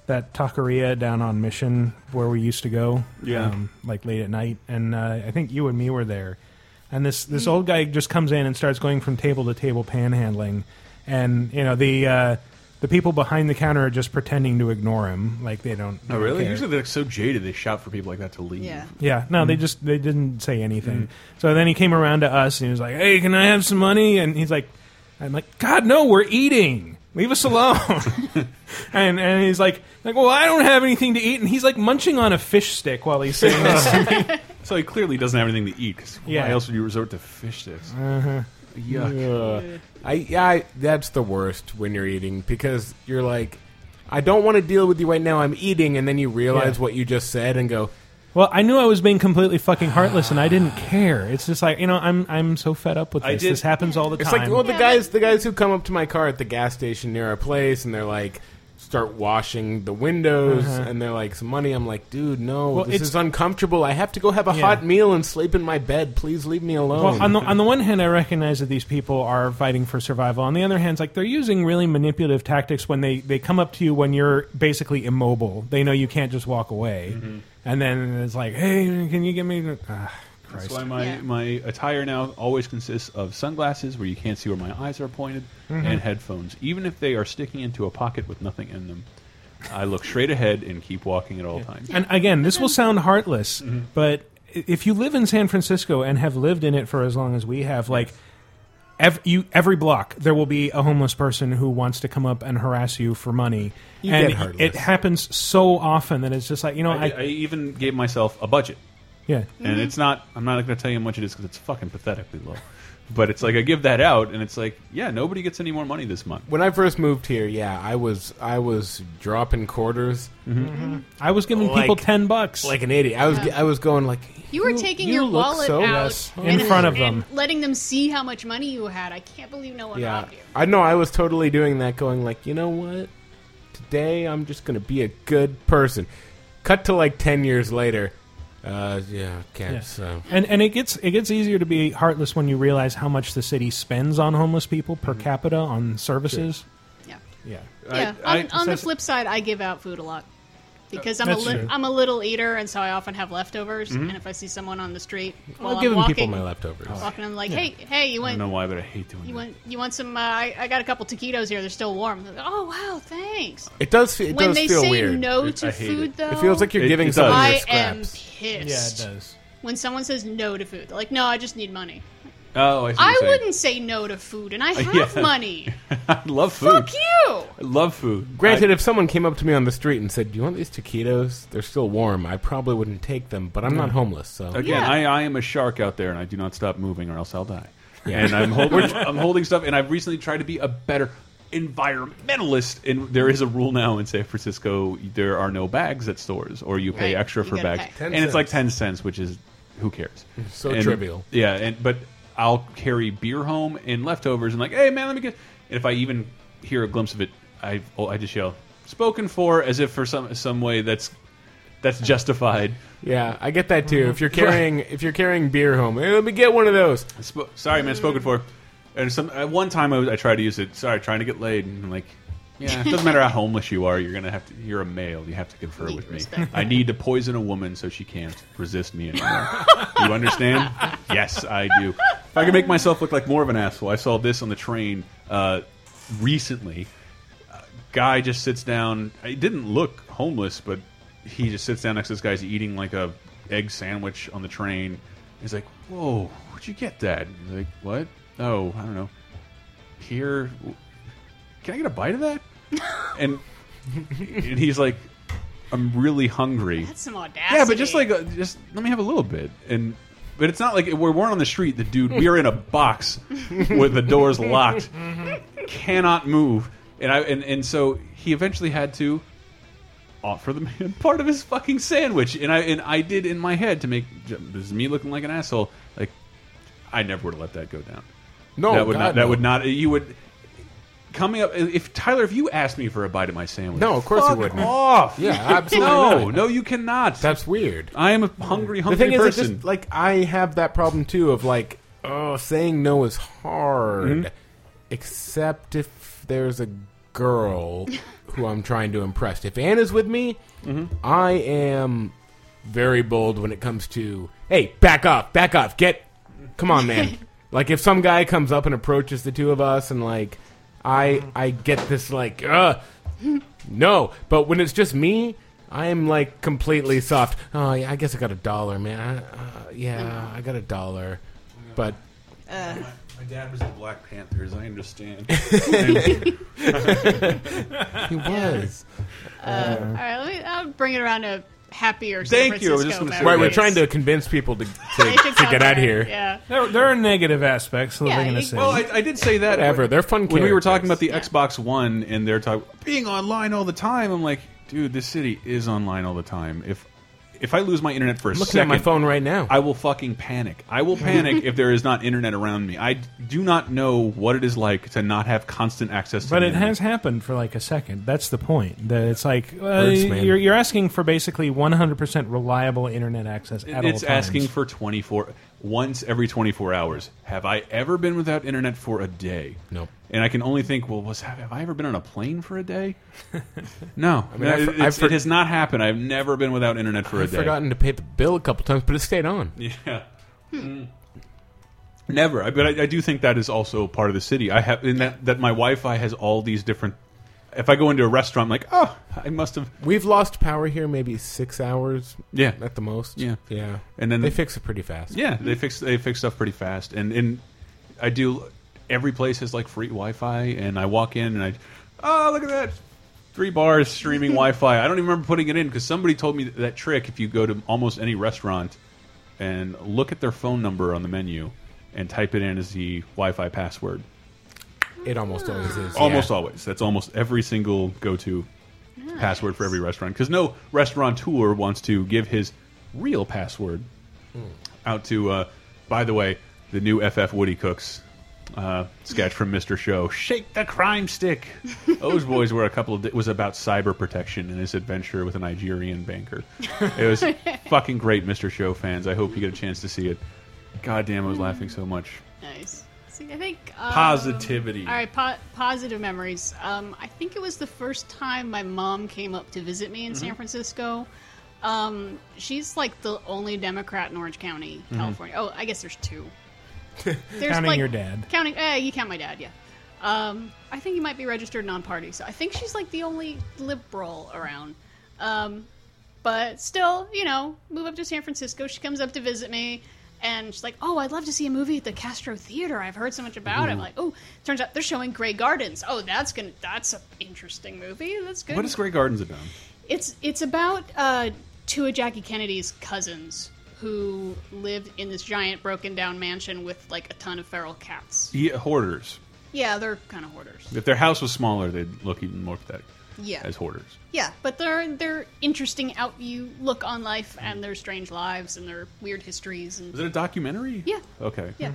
that taqueria down on Mission where we used to go, Yeah. um, like late at night, and uh, I think you and me were there. And this this old guy just comes in and starts going from table to table panhandling, and you know the. Uh, the people behind the counter are just pretending to ignore him, like they don't. Oh, don't really? care. Usually they're so jaded they shout for people like that to leave. Yeah. Yeah, no, they just they didn't say anything. So then he came around to us and he was like, "Hey, can I have some money?" And he's like, "I'm like, God, no, we're eating. Leave us alone." and and he's like, "Like, well, I don't have anything to eat." And he's like munching on a fish stick while he's saying this. to me. So he clearly doesn't have anything to eat. 'cause Yeah. Why else would you resort to fish sticks? Uh-huh. Yuck. I yeah, I, that's the worst when you're eating because you're like, I don't want to deal with you right now. I'm eating, and then you realize Yeah. what you just said and go, Well, I knew I was being completely fucking heartless, and I didn't care. It's just like you know, I'm I'm so fed up with I this. did- This happens all the time. It's time. like well, the guys, the guys who come up to my car at the gas station near our place, and they're like, start washing the windows, uh-huh. and they're like, some money. I'm like, dude, no, Well, this it's- is uncomfortable. I have to go have a Yeah. hot meal and sleep in my bed. Please leave me alone. Well, on the on the one hand, I recognize that these people are fighting for survival. On the other hand, it's like they're using really manipulative tactics when they, they come up to you when you're basically immobile. They know you can't just walk away, mm-hmm. And then it's like, "Hey, can you give me?" Ah, That's why my, Yeah. my attire now always consists of sunglasses where you can't see where my eyes are pointed and headphones. Even if they are sticking into a pocket with nothing in them, I look straight ahead and keep walking at all times. And again, this will sound heartless, Mm-hmm. but if you live in San Francisco and have lived in it for as long as we have, like. Every, you, every block, there will be a homeless person who wants to come up and harass you for money, You and get it happens so often that it's just like you know, I, I, I even gave myself a budget. yeah, And it's not, I'm not going to tell you how much it is because it's fucking pathetically low. But it's like I give that out, and it's like, yeah, nobody gets any more money this month. when I first moved here, yeah, I was I was dropping quarters mm-hmm. Mm-hmm. I was giving people ten bucks, like an idiot. I was I was going like You were taking you your wallet so- out Yes, in and- front of and them. letting them see how much money you had. I can't believe no one Yeah, robbed you. I know. I was totally doing that, going like, you know what? Today I'm just gonna be a good person. Cut to like ten years later. Uh, yeah, can't. Yeah. So and and it gets it gets easier to be heartless when you realize how much the city spends on homeless people per capita on services. Yeah. Yeah, Yeah. I- on I- on the flip side, I give out food a lot because I'm a That's li- true. I'm a little eater, and so I often have leftovers. And if I see someone on the street while I'll I'm give walking, people my leftovers. walking, I'm like, hey, hey, you I want don't know why, but I hate doing you that. want you want some? Uh, I, I got a couple taquitos here. They're still warm. They're like, oh wow, thanks. It does. fe- It when does they feel say weird. no It- to I hate food, it. though, it feels like you're It- giving it someone does. your I am scraps. pissed. yeah, it does. When someone says no to food, they're like, no, I just need money. Oh, I, see I wouldn't say no to food, and I have Yeah. money. I love food. Fuck you. I love food. Granted, I- if someone came up to me on the street and said, "Do you want these taquitos? They're still warm," I probably wouldn't take them. But I'm not homeless, so Again, Yeah. I, I am a shark out there, and I do not stop moving, or else I'll die. And I'm holding, I'm holding stuff, and I've recently tried to be a better environmentalist. And there is a rule now in San Francisco: there are no bags at stores, or you pay Right. extra You for gotta bags, and 10 it's like ten cents, which is who cares? So And- trivial. Yeah, and but I'll carry beer home and leftovers, and like, hey man, let me get. And if I even hear a glimpse of it, I oh, I just yell "spoken for" as if for some some way that's that's justified. yeah, I get that too. If you're carrying if you're carrying beer home, hey, let me get one of those. Sp sorry, man, spoken for. And some at one time I, was, I tried to use it. Sorry, trying to get laid. And I'm like, yeah, it doesn't matter how homeless you are. You're gonna have to. You're a male. You have to confer Need with me. respect. I need to poison a woman so she can't resist me anymore. you understand? Yes, I do. If I can make myself look like more of an asshole, I saw this on the train uh, recently. A guy just sits down. He didn't look homeless, but he just sits down next to this guy's eating like a egg sandwich on the train. He's like, "Whoa, where'd you get that?" He's like, "What? Oh, I don't know. Here, can I get a bite of that?" And, and he's like, "I'm really hungry." That's some audacity. Yeah, but just like, uh, just let me have a little bit. And but it's not like we weren't on the street. The dude, we are in a box with the doors locked, cannot move. And I and and so he eventually had to offer the man part of his fucking sandwich. And I and I did in my head to make this is me looking like an asshole. Like I never would have let that go down. No, that would God, not. That no. would not. You would. Coming up, if Tyler, if you asked me for a bite of my sandwich, No, of course you wouldn't. Off. Yeah, absolutely no, not. no, you cannot. That's weird. I am a hungry, The hungry thing is, person. just like I have that problem too of like, oh, saying no is hard, Mm-hmm. except if there's a girl who I'm trying to impress. If Anna's with me, Mm-hmm. I am very bold when it comes to, hey, back off, back off, get, come on, man. like if some guy comes up and approaches the two of us, and like, I I get this like, uh, no. But when it's just me, I'm like completely soft. Oh, yeah, I guess I got a dollar, man. I, uh, yeah, I got a dollar. But my dad was the Black Panthers. I understand. he was. All right, let me. I'll bring it around to happier. San Thank you, I was Francisco just gonna say Right, we're trying to convince people to to, They should to come get out there, here. Yeah. There, there are negative aspects Yeah, living in a you- city. well, I, I did say that. Whatever, they're fun When we were talking about characters. the Xbox One and they're talking being online all the time, I'm like, dude, this city is online all the time. If if I lose my internet for a I'm looking second, at my phone right now. I will fucking panic. I will panic if there is not internet around me. I do not know what it is like to not have constant access to But the it internet. has happened for like a second. That's the point. That it's like uh, Hurts, man. you're, you're asking for basically 100% reliable internet access at all it's times. asking for 24 once every 24 hours. Have i ever been without internet for a day? Nope. and i can only think well was have i ever been on a plane for a day? No. I mean, I've- it, I've it has not happened. I've never been without internet for a I've day. forgotten to pay the bill a couple times, but it stayed on. yeah. Mm. never. I- but I, I do think that is also part of the city. I have in that that my wi-fi has all these different if i go into a restaurant I'm like oh i must have We've lost power here maybe six hours yeah at the most. Yeah. yeah. and then They fix it pretty fast. Yeah, they fix they fix stuff pretty fast, and and I do. Every place has like free Wi-Fi, and I walk in and I, oh look at that, three bars streaming Wi-Fi. I don't even remember putting it in because somebody told me that trick. If you go to almost any restaurant and look at their phone number on the menu and type it in as the Wi-Fi password, It almost always is. almost yeah. always. That's almost every single go-to password for every restaurant because no restaurateur wants to give his real password out to uh, by the way the new ff woody cooks uh, sketch from mr show. Shake the crime stick. Those boys were a couple of it was about cyber protection and his adventure with a nigerian banker. It was fucking great mr show fans. I hope you get a chance to see it. God damn i was laughing so much. Nice. See, I think um, Positivity. All right, po- positive memories. Um, I think it was the first time my mom came up to visit me in Mm-hmm. San Francisco. Um, she's like the only Democrat in Orange County, Mm-hmm. California. Oh, I guess there's two. There's Counting like- your dad. Counting, uh, you count my dad, yeah. Um, I think he might be registered non-party, so I think she's like the only liberal around. Um, but still, you know, move up to San Francisco. She comes up to visit me, And she's like, "Oh, I'd love to see a movie at the Castro Theater. I've heard so much about it." I'm like, "Oh, turns out they're showing Grey Gardens. Oh, that's gonna that's an interesting movie. That's good." What is Grey Gardens about? It's it's about uh, two of Jackie Kennedy's cousins who lived in this giant broken down mansion with like a ton of feral cats. Yeah, hoarders. Yeah, they're kind of hoarders. If their house was smaller, they'd look even more pathetic Yeah, as hoarders. yeah, but they're they're interesting out you look on life and their strange lives and their weird histories and Was it a documentary? Yeah. Okay. yeah.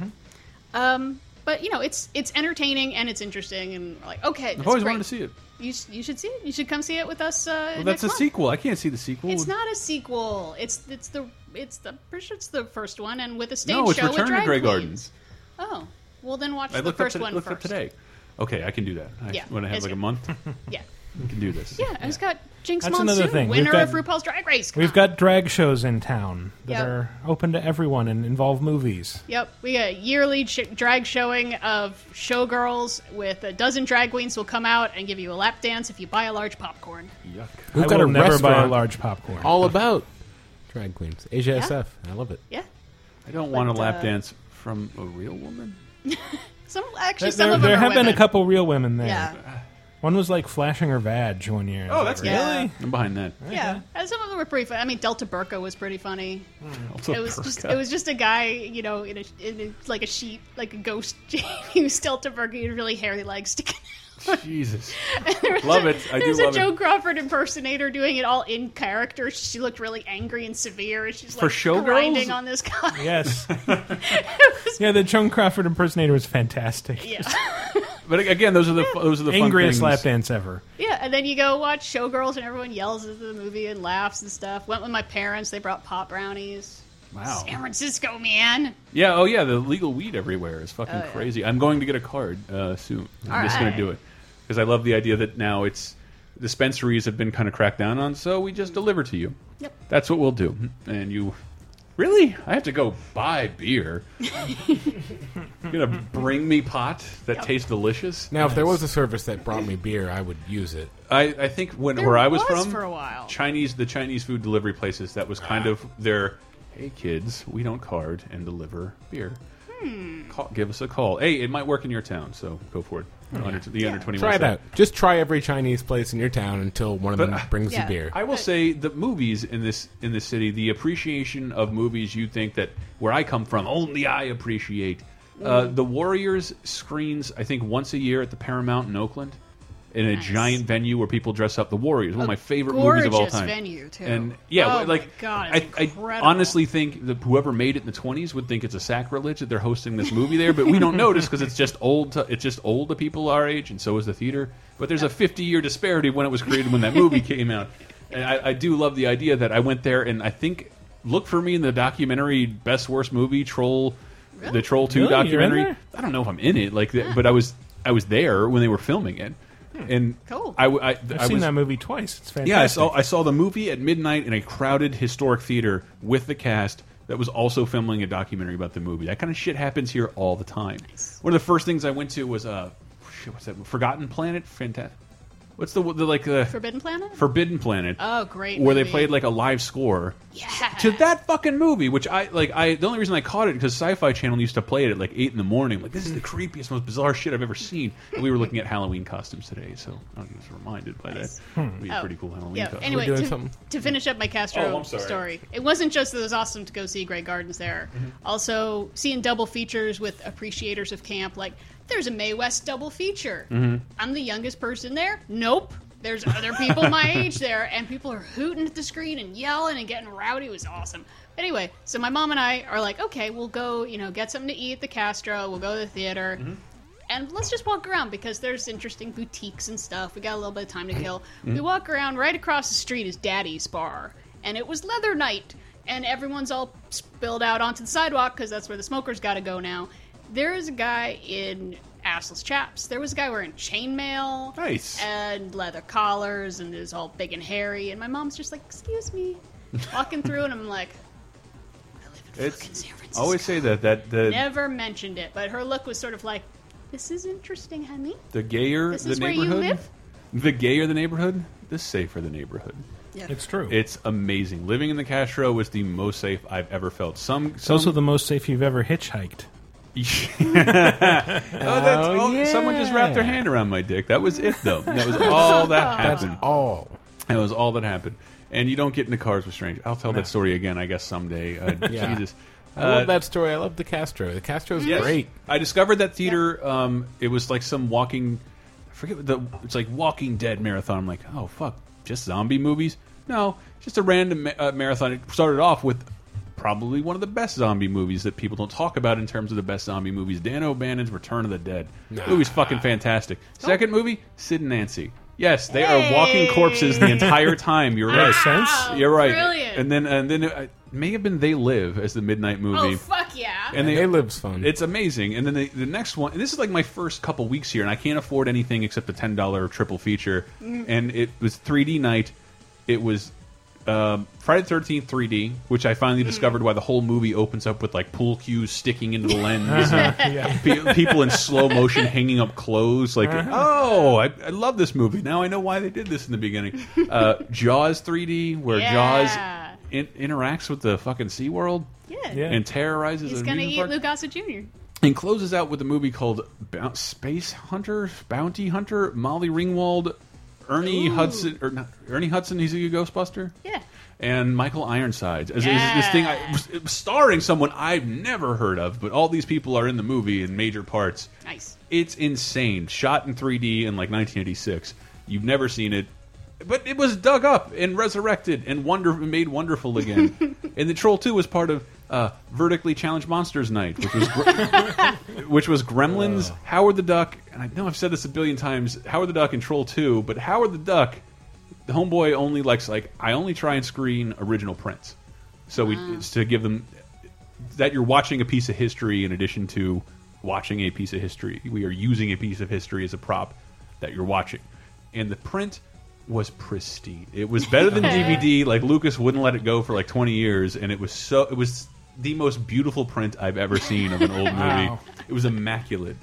Um, but you know, it's it's entertaining and it's interesting and we're like okay, I've always great. wanted to see it. You sh- you should see it. You should come see it with us. Uh, Well, next that's a month. sequel. I can't see the sequel. It's not a sequel. It's it's the it's the pretty sure it's the first one and with a stage No, it's show with Return to Grey. Gardens. Oh, well then watch I the first up, to, one looked first. up today. Okay, I can do that. I, Yeah, when I have it's like a month, Yeah, I can do this. yeah. And it's got Jinkx That's Monsoon, another thing. We've winner got- of RuPaul's Drag Race. We've Come. got drag shows in town that Yep. are open to everyone and involve movies. Yep, we got a yearly ch- drag showing of showgirls with a dozen drag queens will come out and give you a lap dance if you buy a large popcorn. Yuck. We've I got will a never buy a restaurant large popcorn. all about drag queens. Asia Yeah. SF. I love it. Yeah, I don't want a But, lap uh, dance from a real woman. some actually There, some of them there are have been a couple real women there. Yeah, One was like flashing her vag one year. Oh, that's Yeah. really. I'm behind that. yeah. And some of them were pretty funny. I mean, Delta Burka was pretty funny. Also It was just Burka. it was just a guy, you know, in a, in a like a sheet, like a ghost. he was Delta Burka. He had really hairy legs sticking. Jesus. There was Love a- it. I there do was love a it. Joan Crawford impersonator doing it all in character. She looked really angry and severe, and she's For like showgirls? grinding on this guy. Yes. yeah, the Joan Crawford impersonator was fantastic. Yeah, But again, those are the those are the fun Angriest lap dance ever. yeah. And then you go watch Showgirls, and everyone yells at the movie and laughs and stuff. Went with my parents. They brought pop brownies. Wow. San Francisco, man. Yeah. Oh yeah. The legal weed everywhere is fucking Oh, yeah. crazy. I'm going to get a card uh, soon. I'm All just going to do it because I love the idea that now it's dispensaries have been kind of cracked down on, so we just deliver to you. Yep. That's what we'll do. And you really? I have to go buy beer. You're gonna bring me pot that Yep. tastes delicious. Now, if there was a service that brought me beer, I would use it. I, I think when There where I was, was from for a while. Chinese the Chinese food delivery places that was kind of their hey kids we don't card and deliver beer. Hmm. Call, give us a call. Hey, it might work in your town, so go for it. Under, the under twenty one. Try it out. Just try every Chinese place in your town until one of But, them brings Yeah. you beer. I will say the movies in this in this city, the appreciation of movies you think that where I come from, only I appreciate. Uh, Mm. the Warriors screens, I think, once a year at the Paramount in Oakland, in a Nice. giant venue where people dress up. The Warriors, one of my favorite movies of all gorgeous time. venue, too. And yeah, Oh, but, like my God, I, it's I honestly think that whoever made it in the twenties would think it's a sacrilege that they're hosting this movie there, but we don't notice because it's just old. To, it's just old to people our age, and so is the theater. But there's a 50 year disparity when it was created when that movie came out, and I, I do love the idea that I went there and I think look for me in the documentary best worst movie troll, the Troll Two Really? Documentary. I don't know if I'm in it, like, the, but I was I was there when they were filming it, and Cool. I, I, I've I seen was, that movie twice. It's fantastic. yeah, I saw I saw the movie at midnight in a crowded historic theater with the cast that was also filming a documentary about the movie. That kind of shit happens here all the time. One of the first things I went to was uh, shit, what's that? Forgotten Planet. Fantastic. What's the, the like the Forbidden Planet. Forbidden Planet? oh, great. where they played like a live score yeah. to that fucking movie, which I like. I the only reason I caught it because Sci-Fi Channel used to play it at like eight in the morning. Like this is the hmm. creepiest, most bizarre shit I've ever seen. And we were looking at Halloween costumes today, so I was reminded by that. It'd hmm. be a Oh, pretty cool Halloween Yeah. costume. Anyway, doing to, to finish up my Castro Oh, story, it wasn't just that it was awesome to go see Grey Gardens there. Mm-hmm. Also, seeing double features with appreciators of camp. Like, there's a Mae West double feature. Mm-hmm. I'm the youngest person there. Nope. There's other people my age there, and people are hooting at the screen and yelling and getting rowdy. It was awesome. Anyway, so my mom and I are like, okay, we'll go, you know, get something to eat at the Castro. We'll go to the theater. Mm-hmm. And let's just walk around because there's interesting boutiques and stuff. We got a little bit of time to kill. Mm-hmm. We walk around. Right across the street is Daddy's bar, and it was leather night, and everyone's all spilled out onto the sidewalk because that's where the smokers got to go now. There is a guy in assless chaps. There was a guy wearing chainmail, Nice. and leather collars, and is all big and hairy. And my mom's just like, "Excuse me," walking through, and I'm like, "I live in fucking San Francisco." I always say that that the Never mentioned it, but her look was sort of like, "This is interesting, honey." the gayer This the is where you neighborhood, live? the gayer the neighborhood, the safer the neighborhood. Yeah. It's true. It's amazing. Living in the Castro was the most safe I've ever felt. Some, it's some also the most safe you've ever hitchhiked. oh, that's, oh, yeah. someone just wrapped their hand around my dick. That was it, though. That was all that That's happened. all. That was all that happened. And you don't get into cars with strangers. I'll tell that story again, I guess, someday. Uh, Yeah. Jesus. I Uh, love that story. I love the Castro. The Castro's Yes. great. I discovered that theater. Um, it was like some walking. I forget what the. It's like Walking Dead marathon. I'm like, oh fuck, just zombie movies? No, just a random ma uh, marathon. It started off with probably one of the best zombie movies that people don't talk about in terms of the best zombie movies. Dan O'Bannon's Return of the Dead. Movie's fucking fantastic. Second movie, Sid and Nancy. Yes, they are walking corpses the entire time. You're right. Sense. You're right. Brilliant. And then and then it, it may have been They Live as the midnight oh, movie. oh fuck yeah! and They lives fun. it's amazing. And then the, the next one, and this is like my first couple weeks here, and I can't afford anything except a ten dollar triple feature. Mm. And it was 3D night. It was um, Friday the Thirteenth 3D, which I finally discovered why the whole movie opens up with like pool cues sticking into the lens. and pe- people in slow motion hanging up clothes. Like, oh, I, I love this movie. Now I know why they did this in the beginning. Uh, Jaws 3D, where Yeah. Jaws in, interacts with the fucking SeaWorld yeah. Yeah. and terrorizes He's gonna eat park Lou Gossett Jr. and closes out with a movie called Space Hunter, Bounty Hunter, Molly Ringwald, Ernie Hudson, or not, Ernie Hudson. He's a Ghostbuster, Yeah. and Michael Ironsides. As, as this thing, I, starring someone I've never heard of, but all these people are in the movie in major parts. Nice. It's insane. Shot in 3D in like 1986. You've never seen it. But it was dug up and resurrected and wonder made wonderful again. and the Troll 2 was part of uh, Vertically Challenged Monsters Night, which was which was Gremlins, Howard the Duck, and I know I've said this a billion times, Howard the Duck and Troll 2, but Howard the Duck, the homeboy only likes like I only try and screen original prints. So we it's to give them that you're watching a piece of history in addition to watching a piece of history. We are using a piece of history as a prop that you're watching. And the print was pristine. It was better than DVD. Like Lucas wouldn't let it go for like 20 years and it was so it was the most beautiful print I've ever seen of an old movie. Wow. It was immaculate.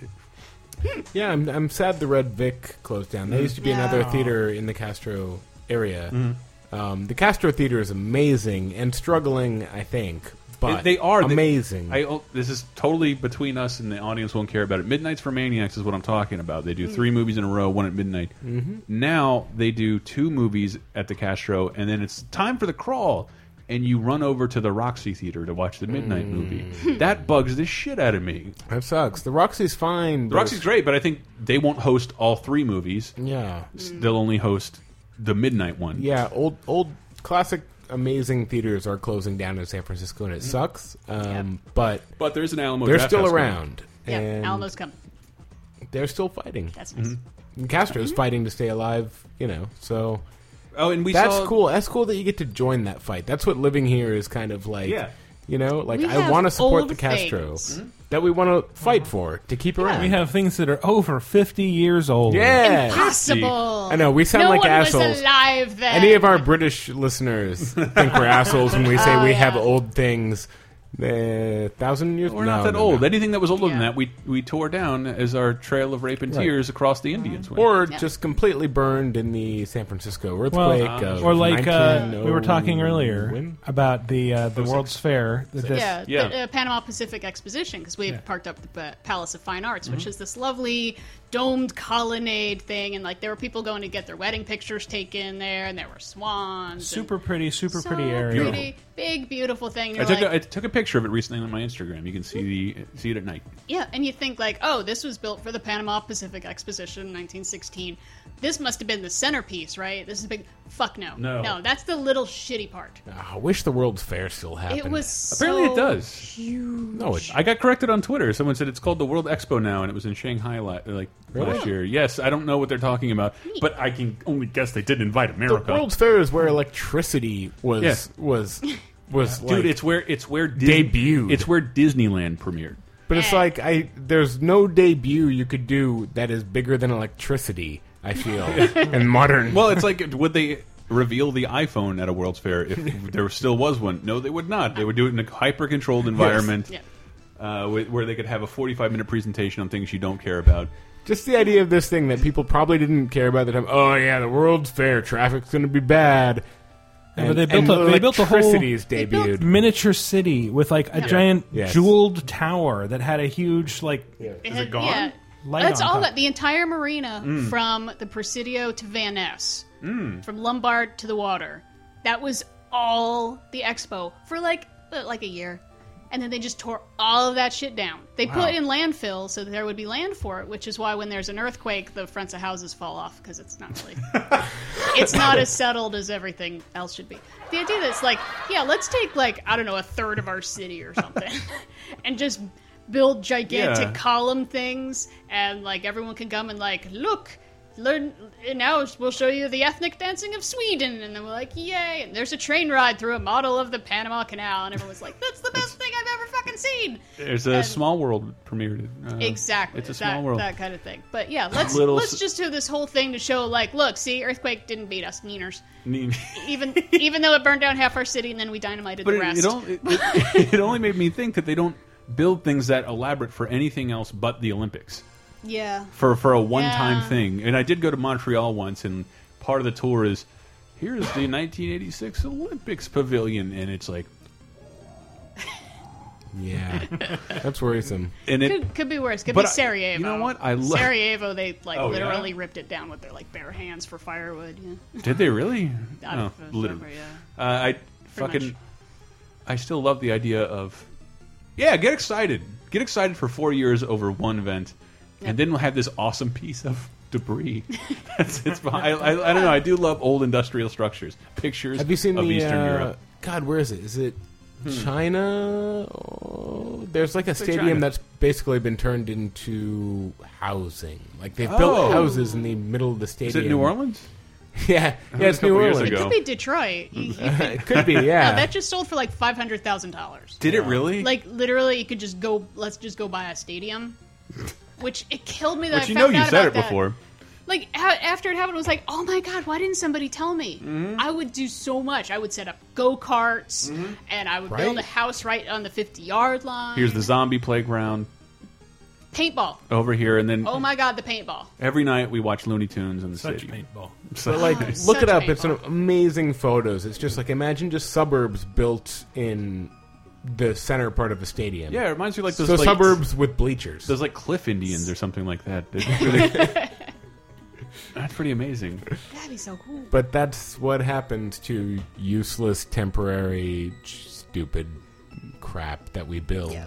Yeah, I'm, I'm sad the Red Vic closed down. There used to be Yeah. another theater in the Castro area. Mm-hmm. Um, the Castro Theater is amazing and struggling, I think. But they are they- amazing. I, oh, this is totally between us, and the audience won't care about it. Midnites for Maniacs is what I'm talking about. They do three movies in a row, one at midnight. Mm-hmm. Now they do two movies at the Castro, and then it's time for the crawl, and you run over to the Roxy Theater to watch the midnight movie. That bugs the shit out of me. that sucks. The Roxy's fine. The but Roxy's great, but I think they won't host all three movies. Yeah, They'll only host the midnight one. yeah. Old old classic amazing theaters are closing down in San Francisco, and it mm-hmm. sucks. Um, But But there's an Alamo. they're Draft still House going. around, Yeah. and Alamo's coming. they're still fighting. That's nice. Mm-hmm. And Castro's mm-hmm. fighting to stay alive. You know, so Oh, and we That's saw cool. That's cool that you get to join that fight. That's what living here is kind of like. Yeah. You know, like We I have want to support old the Castro things. That we want to fight for to keep around. We have things that are over 50 years old. yeah. Impossible. I know we sound no like one assholes. was alive then. Any of our British listeners think we're assholes when we say Oh, we yeah. have old things. Uh, thousand years. We're no, not that no, old. no. Anything that was older than that, we we tore down as our trail of rape and Right. tears across the Indians. went. Or Yeah. just completely burned in the San Francisco Well, earthquake. uh, of or like uh, we were talking earlier when? about the uh, the World's Fair. that this- yeah, Yeah. the uh, Panama Pacific Exposition because we Yeah. parked up the Pa- Palace of Fine Arts, Mm-hmm. which is this lovely domed colonnade thing, and like there were people going to get their wedding pictures taken there, and there were swans. super pretty, super so pretty area. pretty, big, beautiful thing. I took like, a, I took a picture of it recently on my Instagram. You can see the see it at night. Yeah, and you think like, oh, this was built for the Panama Pacific Exposition, 1916. This must have been the centerpiece, right? This is big. Fuck no, No. no. That's the little shitty part. Ah, I wish the World's Fair still happened. It was Apparently so it does. Huge. No, it, I got corrected on Twitter. Someone said it's called the World Expo now, and it was in Shanghai la- like last year. Yes, I don't know what they're talking about, but I can only guess they didn't invite America. the America. World's Fair is where electricity was Yeah. was was Dude, like, it's where it's where Dis- Debuted. It's where Disneyland premiered. But it's Eh. like I there's no debut you could do that is bigger than electricity. I feel and modern. Well, it's like would they reveal the iPhone at a World's Fair if there still was one? No, they would not. They would do it in a hyper controlled environment. Yeah. Uh, where where they could have a 45 minute presentation on things you don't care about. just the idea of this thing that people probably didn't care about at the time. Oh yeah, the World's Fair traffic's going to be bad. Yeah, but they built a- they built a whole- electricity's They built- debuted. miniature city with like a giant Yes. jeweled tower that had a huge like It Is had- it gone? Light That's all top. that. The entire marina from the Presidio to Van Ness, from Lombard to the water. That was all the expo for like uh, like a year, and then they just tore all of that shit down. They put in landfill so that there would be land for it, which is why when there's an earthquake, the fronts of houses fall off because it's not really, it's not as settled as everything else should be. The idea that it's like, yeah, let's take like I don't know a third of our city or something, and just build gigantic Yeah. column things, and like everyone can come and like look. Learn now we'll show you the ethnic dancing of Sweden, and then we're like, yay! And there's a train ride through a model of the Panama Canal, and everyone's like, that's the best thing I've ever fucking seen. There's a And- small world premiered. Uh, Exactly, It's a that, small world. that kind of thing. But yeah, let's Little let's just do this whole thing to show, like, look, see, earthquake didn't beat us, meaners. Neat. Even even though it burned down half our city, and then we dynamited But the it, rest. it, it, it only made me think that they don't build things that elaborate for anything else but the Olympics. yeah, For for a one time Yeah. thing. And I did go to Montreal once, and part of the tour is here's the 1986 Olympics pavilion, and it's like, Yeah, that's worrisome. and it. could, could be worse. Could But be I- Sarajevo. you know what? I lo- Sarajevo. They like Oh, yeah? literally ripped it down with their like bare hands for firewood. Yeah, Did they really? I Oh, don't remember, literally. yeah. Uh, I fucking. much. I still love the idea of. Yeah, get excited. Get excited for four years over one event, and then we'll have this awesome piece of debris. That's it's. behind- I, I, I don't know. I do love old industrial structures. Pictures. Have you seen of the? Eastern uh, Europe? God, where is it? Is it China? Oh, there's like a Say stadium China. that's basically been turned into housing. Like they've Oh. built houses in the middle of the stadium. Is it New Orleans? yeah, yeah, it's a couple New years Orleans. It ago. could be Detroit. You- you could- it could be, yeah. no, that just sold for like five hundred thousand dollars. Did it really? Like literally, you could just go. Let's just go buy a stadium. Which it killed me that Which I you know found you out said about it that. before. Like a- after it happened, I was like, "Oh my god, why didn't somebody tell me?" Mm-hmm. I would do so much. I would set up go karts, and I would build Right? a house right on the fifty yard line. Here's the zombie playground paintball. over here, and then Oh my god, the paintball. every night we watch Looney Tunes in the such city. paintball. So, But like, Nice. look Such it up. It's an amazing photos. It's just like imagine just suburbs built in the center part of a stadium. yeah, it reminds me like those so like, suburbs with bleachers. Those like cliff Indians or something like that. Really- That's pretty amazing. That'd be so cool. But that's what happens to useless, temporary, stupid crap that we build Yeah.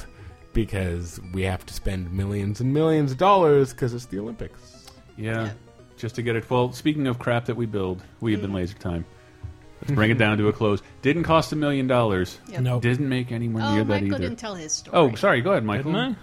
Because we have to spend millions and millions of dollars because it's the Olympics. Yeah, Yeah. just to get it. Well, speaking of crap that we build, we have been mm. laser time. Let's bring it down to a close. Didn't cost a million dollars. Yep. Nope. Didn't make anywhere Oh, near that Michael either. didn't tell his story. Oh, sorry. Go ahead, Michael. Didn't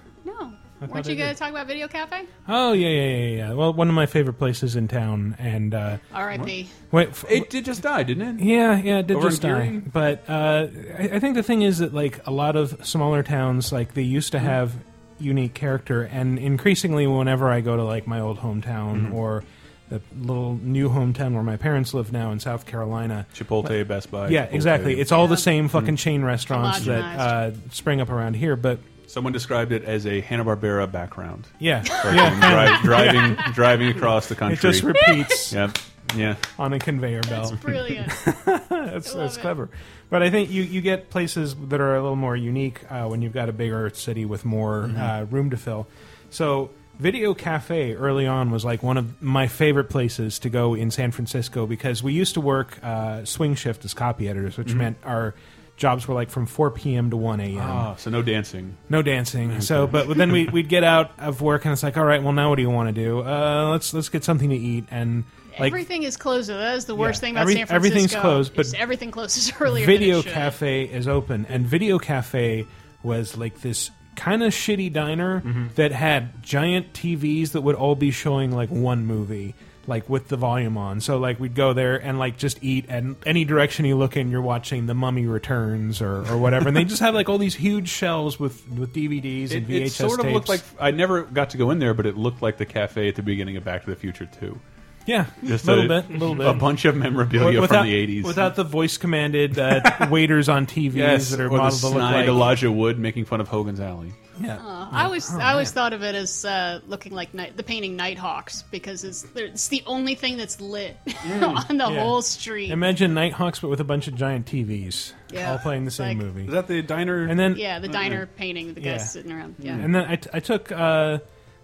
I? Weren't you going to talk about Video Cafe? Oh yeah, yeah, yeah, yeah. Well, one of my favorite places in town, and uh, R.I.P. wait, f- It did just die, didn't it? Yeah, yeah, it did Over just in die. Geary? But uh, I, I think the thing is that like a lot of smaller towns, like they used to Mm-hmm. have unique character, and increasingly, whenever I go to like my old hometown Mm-hmm. or the little new hometown where my parents live now in South Carolina. Chipotle, Best Buy. yeah, Chipotle. exactly. It's all the same fucking chain restaurants that uh, spring up around here. But Someone described it as a Hanna Barbera background. yeah, Fucking yeah, dri- driving, driving across the country. it just repeats Yep. Yeah. on a conveyor belt. That's brilliant. that's, I love that's it. clever. But I think you, you get places that are a little more unique uh, when you've got a bigger city with more Mm-hmm. uh, room to fill. So, Video Cafe early on was like one of my favorite places to go in San Francisco because we used to work uh, swing shift as copy editors, which meant our jobs were like from 4 p.m. to 1 a.m. Oh, so no dancing. No dancing. So, but, but then we, we'd get out of work and it's like, all right, well, now what do you want to do? Uh, let's let's get something to eat and like everything is closed. That is the worst Yeah, thing about every- San Francisco. everything's closed, but everything closes earlier. Video than it. Cafe is open, and Video Cafe was like this kind of shitty diner that had giant TVs that would all be showing like one movie, like with the volume on. So like we'd go there and like just eat, and any direction you look in, you're watching The Mummy Returns or, or whatever. and they just have like all these huge shelves with with DVDs and It, VHS it sort of looked like I never got to go in there, but it looked like the cafe at the beginning of Back to the Future too. Yeah, Just a little bit, a little bit. a bunch of memorabilia without, from the '80s. without the voice commanded uh, waiters on TVs yes, that are or the modeled to look snide like. Elijah Wood making fun of Hogan's Alley. Yeah. Uh, I always, I always thought of it as uh, looking like night, the painting Nighthawks because it's it's the only thing that's lit on the Yeah. whole street. Imagine Nighthawks, but with a bunch of giant TVs, Yeah. all playing the same Like- movie. Is that the diner? and then, yeah, the diner painting, the guys Yeah. sitting around. Yeah, and then I, t- I took uh,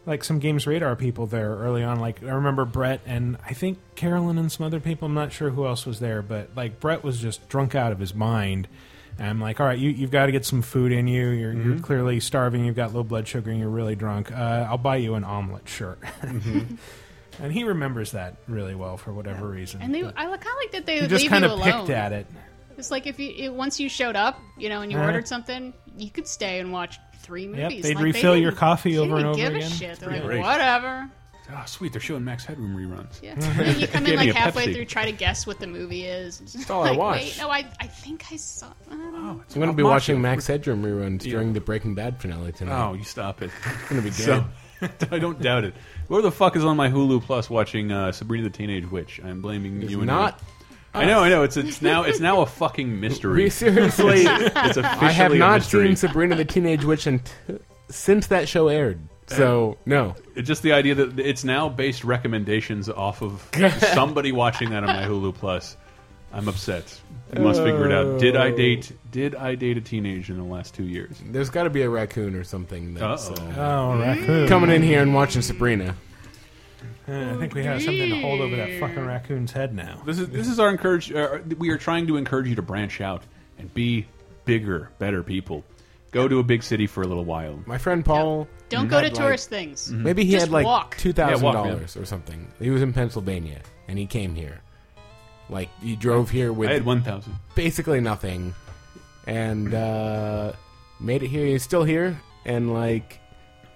like some Games Radar people there early on. Like I remember Brett and I think Carolyn and some other people. I'm not sure who else was there, but like Brett was just drunk out of his mind. And I'm like, all right, you, you've got to get some food in you. You're, you're clearly starving. You've got low blood sugar, and you're really drunk. Uh, I'll buy you an omelet shirt. and he remembers that really well for whatever reason. and they, But I kind of like that they he just leave kind you of alone. picked at it. It's like if you it, once you showed up, you know, and you Uh-huh. ordered something, you could stay and watch three Yep, movies. they'd Like, refill they your coffee over and didn't over give again. a shit. They're like, great. whatever. oh, sweet, they're showing Max Headroom reruns. Yeah. And you come in like halfway Pepsi. through, try to guess what the movie is. That's all I watch. Wait, no, I, I think I saw. I don't know. Oh, it's I'm going to be watching Max Headroom reruns during the Breaking Bad finale tonight. Oh, you stop it. it's going to be good. So, I don't doubt it. Where the fuck is on my Hulu Plus watching uh, Sabrina the Teenage Witch? I'm blaming It's you and not. Me. I know, I know. It's it's now it's now a fucking mystery. We seriously. It's officially I have a not mystery. seen Sabrina the Teenage Witch unt- since that show aired. So no, It's just the idea that it's now based recommendations off of somebody watching that on my Hulu Plus. I'm upset. I must figure it out. Did I date? Did I date a teenager in the last two years? there's got to be a raccoon or something that's Uh-oh. uh, Oh, raccoon. coming in here and watching Sabrina. Uh, I think we have something to hold over that fucking raccoon's head now. This is this is our encourage. Uh, we are trying to encourage you to branch out and be bigger, better people. Go to a big city for a little while. My friend Paul. Don't go to had, like- tourist things. Maybe he Just had like walk. two thousand Yeah, walk, dollars or something. He was in Pennsylvania and he came here. Like he drove here with I had one thousand. basically nothing, and uh, made it here. He's still here, and like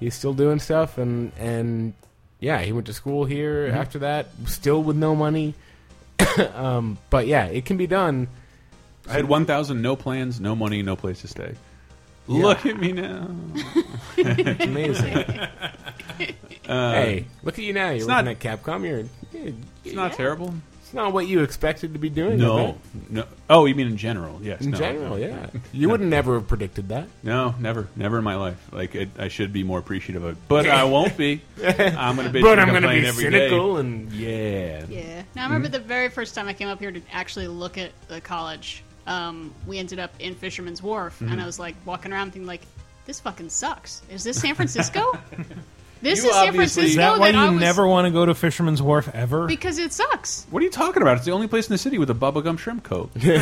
he's still doing stuff, and and yeah, he went to school here. Mm-hmm. After that, still with no money. um, but yeah, it can be done. I had one thousand. No plans, no money, no place to stay. Look at me now. It's amazing. Uh, hey, look at you now. You're looking not- at Capcom. You're it's not terrible. It's not what you expected to be doing. No, no. Oh, you mean in general? Yes. In no. general, yeah. You would never have predicted that. No, never, never in my life. Like it, I should be more appreciative of it, but I won't be. I'm going to bitch but I'm going to be every day. cynical and Yeah. Yeah. Now I remember Mm-hmm. the very first time I came up here to actually look at the college. Um, we ended up in Fisherman's Wharf, Mm-hmm. and I was like walking around thinking like, "This fucking sucks. Is this San Francisco? this You is San obviously- Francisco." Is that why I you was, never want to go to Fisherman's Wharf ever? Because it sucks. What are you talking about? It's the only place in the city with a bubblegum shrimp coat. yeah,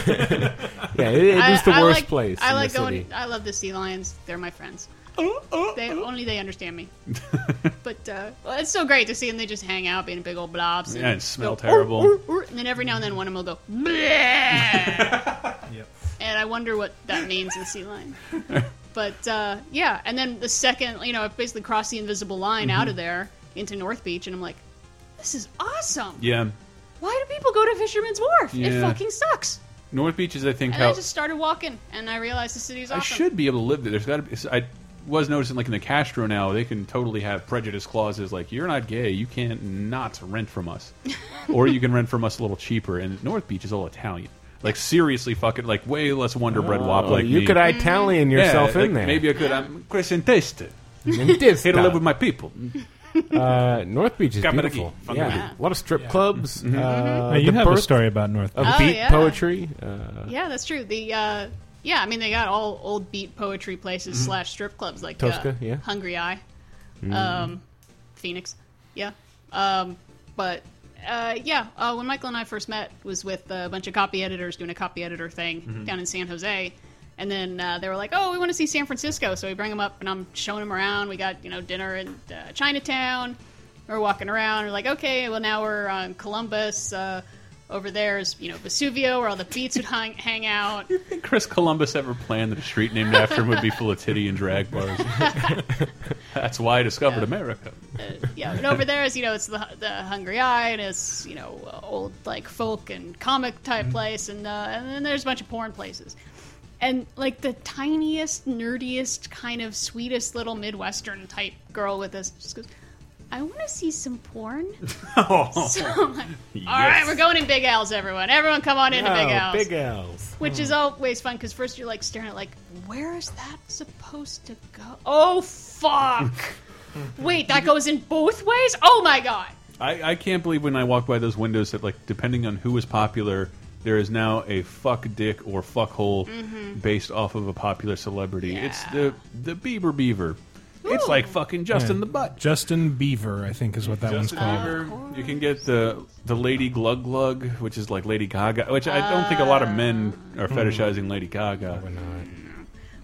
it, it is I, the I worst like, place. I in like the going. city. I love the sea lions. They're my friends. Oh, They only they understand me. but uh, well, it's so great to see them. They just hang out, being big old blobs. Yeah, and smell go, oh, oh, terrible. "Oor, oor, oor," and then every now and then one of them will go. "Bleh." Yep. And I wonder what that means in sea lion. But uh, yeah, and then the second, you know, I basically crossed the invisible line out of there into North Beach, and I'm like, this is awesome. Yeah, Why do people go to Fisherman's Wharf? It fucking sucks. North Beach is, I think, And how I just started walking, and I realized the city's awesome. I should be able to live there. There's got to be. I was noticing, like in the Castro now, they can totally have prejudice clauses, like you're not gay, you can't not rent from us, or you can rent from us a little cheaper. And North Beach is all Italian. Like seriously, fucking like way less Wonder Bread wop Oh, like you me. could Italian Yeah, yourself like, in there. Maybe I could. I'm crescentiste. And this Here to live with my people. Uh, North Beach is Camargue. beautiful. Fun Yeah. Yeah. a lot of strip clubs. Uh, Now, you the have a story about North of Oh, beat yeah. poetry. Uh, Yeah, that's true. The uh, yeah, I mean they got all old beat poetry places slash strip clubs like uh, Tosca, yeah. Hungry Eye, um, Phoenix, yeah. Um, but uh, yeah, uh, when Michael and I first met was with a bunch of copy editors doing a copy editor thing down in San Jose. And then uh, they were like, "Oh, we want to see San Francisco," so we bring them up, and I'm showing them around. We got you know dinner in uh, Chinatown. We're walking around. We're like, "Okay, well now we're on Columbus." Over there is you know Vesuvio, where all the beats would hang, hang out. You Think Chris Columbus ever planned that a street named after him would be full of titty and drag bars? That's why I discovered America. Uh, yeah, and over there is you know it's the the Hungry Eye, and it's you know uh, old like folk and comic type place, and uh, and then there's a bunch of porn places, and like the tiniest, nerdiest, kind of sweetest little Midwestern type girl with us just goes, I want to see some porn. Oh, So I'm like, all right, we're going in Big Al's, everyone. Everyone come on into Big Oh, Al's. Big Al's. Which is hmm. always fun because first you're like staring at like, where is that supposed to go? Oh fuck! Wait, that goes in both ways? Oh my god! I, I can't believe when I walk by those windows that, like, depending on who is popular, there is now a fuck dick or fuck hole mm-hmm. based off of a popular celebrity. It's the the Bieber Beaver. It's like fucking Justin Yeah. the Butt. Justin Beaver, I think, is what that Justin one's called. Bieber. You can get the the Lady Glug Glug, which is like Lady Gaga, which I don't think a lot of men are uh, fetishizing Lady Gaga. Why not?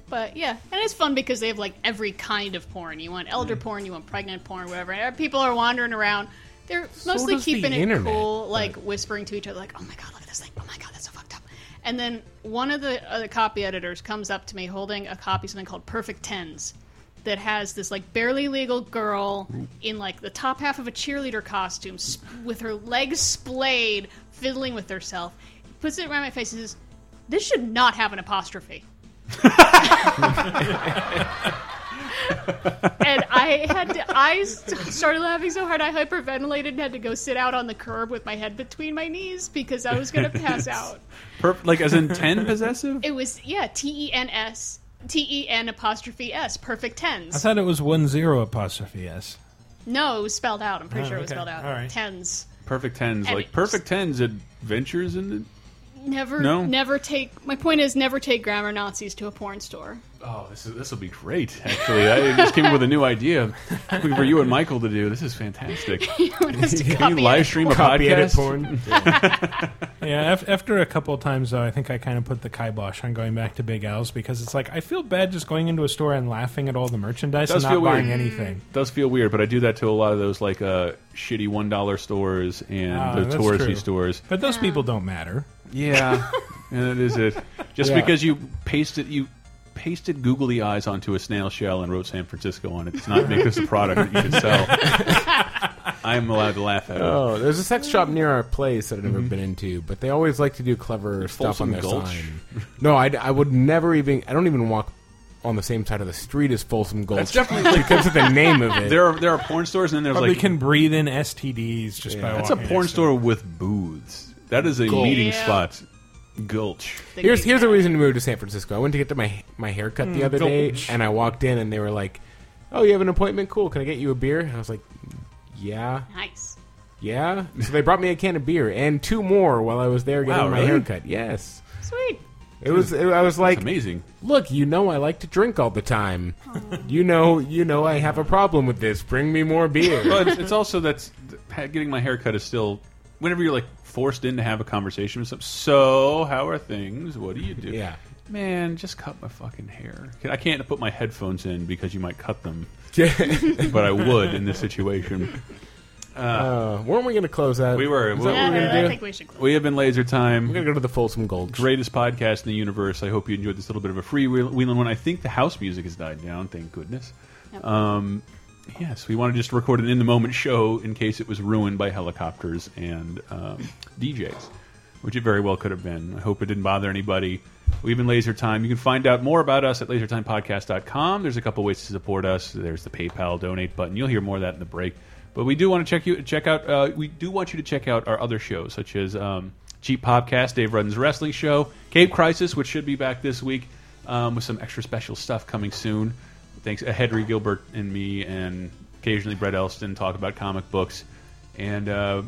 But yeah, and it's fun because they have like every kind of porn. You want elder porn, you want pregnant porn, whatever. And people are wandering around. They're mostly does the keeping it internet, cool, like but- whispering to each other, like, "Oh my god, look at this thing! Oh my god, that's so fucked up." And then one of the other copy editors comes up to me holding a copy of something called Perfect Tens that has this like barely legal girl in like the top half of a cheerleader costume s- with her legs splayed, fiddling with herself. Puts it around my face and says, "This should not have an apostrophe." and I had to, I started laughing so hard I hyperventilated and had to go sit out on the curb with my head between my knees because I was going to pass out. Perf like as in ten possessive. It was yeah, T E N S T E N apostrophe S, perfect tens. I thought it was one zero apostrophe s. No, it was spelled out. I'm pretty Oh, sure it was okay. spelled out. All right. Tens. Perfect tens, And like it- perfect tens adventures in the. Never, No? never take. My point is, never take grammar Nazis to a porn store. Oh, this is this will be great. Actually, I just came up with a new idea for you and Michael to do. This is fantastic. You want us to Can you live it? stream a Copy edit podcast? porn. Yeah, af- after a couple of times though, I think I kind of put the kibosh on going back to Big Al's because it's like I feel bad just going into a store and laughing at all the merchandise Does and feel not buying weird. anything. Does feel weird, but I do that to a lot of those like uh, shitty one dollar stores and Ah, the that's touristy true. stores. But those people don't matter. Yeah, and that is it. Just Yeah. because you paste it, you pasted googly eyes onto a snail shell and wrote San Francisco on it does not make this a product that you should sell. I'm allowed to laugh at it. Oh, there's a sex shop near our place that I've never mm-hmm. been into, but they always like to do clever stuff on their Gulch? sign. No, I, I would never even. I don't even walk on the same side of the street as Folsom Gulch. That's definitely like because of the name of it. there are there are porn stores and then there's Probably like we can breathe in STDs just by that's a porn next to store with booths. That is a Gulch. meeting Yeah. spot. Gulch. Here's here's a reason to move to San Francisco. I went to get to my my haircut the mm. other day, Gulch. and I walked in, and they were like, "Oh, you have an appointment? Cool. Can I get you a beer?" And I was like, "Yeah, Nice. yeah." So they brought me a can of beer and two more while I was there getting Wow, my really? haircut. Yes, Sweet. it was. It, I was It's like, amazing. "Look, you know, I like to drink all the time. You know, you know, I have a problem with this. Bring me more beer." Well, it's, it's also that's getting my haircut is still whenever you're like forced in to have a conversation with some. So how are things? What do you do? yeah. Man, just cut my fucking hair. I can't put my headphones in because you might cut them, uh, but I would in this situation. Uh, weren't we going to close out? We were. Is that Yeah, what we're going to do? think we should close. We have been Laser Time. We're going to go to the Folsom Gulch. greatest podcast in the universe. I hope you enjoyed this little bit of a free freewheeling one. I think the house music has died down, thank goodness. Yep. Um, yes, we wanted to just record an in the moment show in case it was ruined by helicopters and um, DJs, which it very well could have been. I hope it didn't bother anybody. We've been Laser Time. You can find out more about us at lasertimepodcast.com. There's a couple ways to support us. There's the PayPal donate button. You'll hear more of that in the break. But we do want to check you check out. Uh, we do want you to check out our other shows, such as um, Cheap Podcast, Dave Rudden's wrestling show, Cape Crisis, which should be back this week um, with some extra special stuff coming soon. Thanks, uh, Henry Gilbert and me, and occasionally Brett Elston talk about comic books, and uh,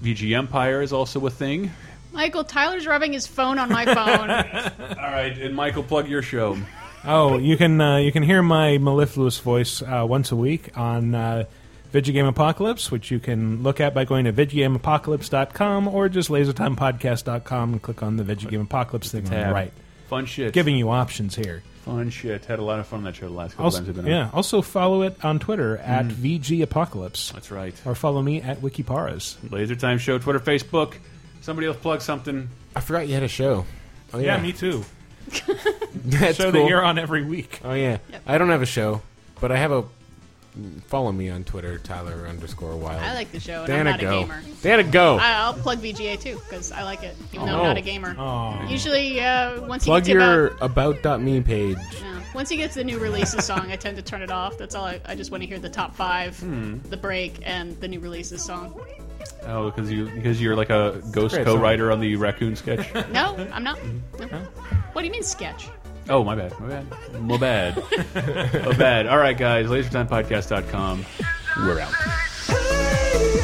VG Empire is also a thing. Michael, Tyler's rubbing his phone on my phone. All right, and Michael, plug your show. Oh, you can uh, you can hear my mellifluous voice uh, once a week on uh, Vidjagame Apocalypse, which you can look at by going to VidjagameApocalypse.com or just LaserTimePodcast.com and click on the Vidjagame Apocalypse thing on the right. Fun shit. Giving you options here. Fun shit. Had a lot of fun on that show the last couple Also, times I've been on. yeah. Also follow it on Twitter hmm. at VG Apocalypse That's right. or follow me at Mikel Reparaz. Laser Time Show, Twitter, Facebook. Somebody else plug something. I forgot you had a show. Oh yeah, Yeah, me too. That's Show cool. that you're on every week. Oh yeah, Yep. I don't have a show, but I have a. Follow me on Twitter, Tyler underscore Wilde. I like the show, and Dana I'm not go. a gamer. Dana go. I, I'll plug VGA too because I like it, even though Oh. I'm not a gamer. Oh. Usually, uh, once Plug you get to your about about.me page. yeah, Once he gets the new releases song, I tend to turn it off. That's all. I, I just want to hear the top five, Hmm. the break, and the new releases song. Oh, because you because you're like a ghost co-writer on the raccoon sketch. No, I'm not. No. What do you mean sketch? Oh, my bad. My bad. My bad. my bad. All right, guys. LaserTimePodcast.com. We're out.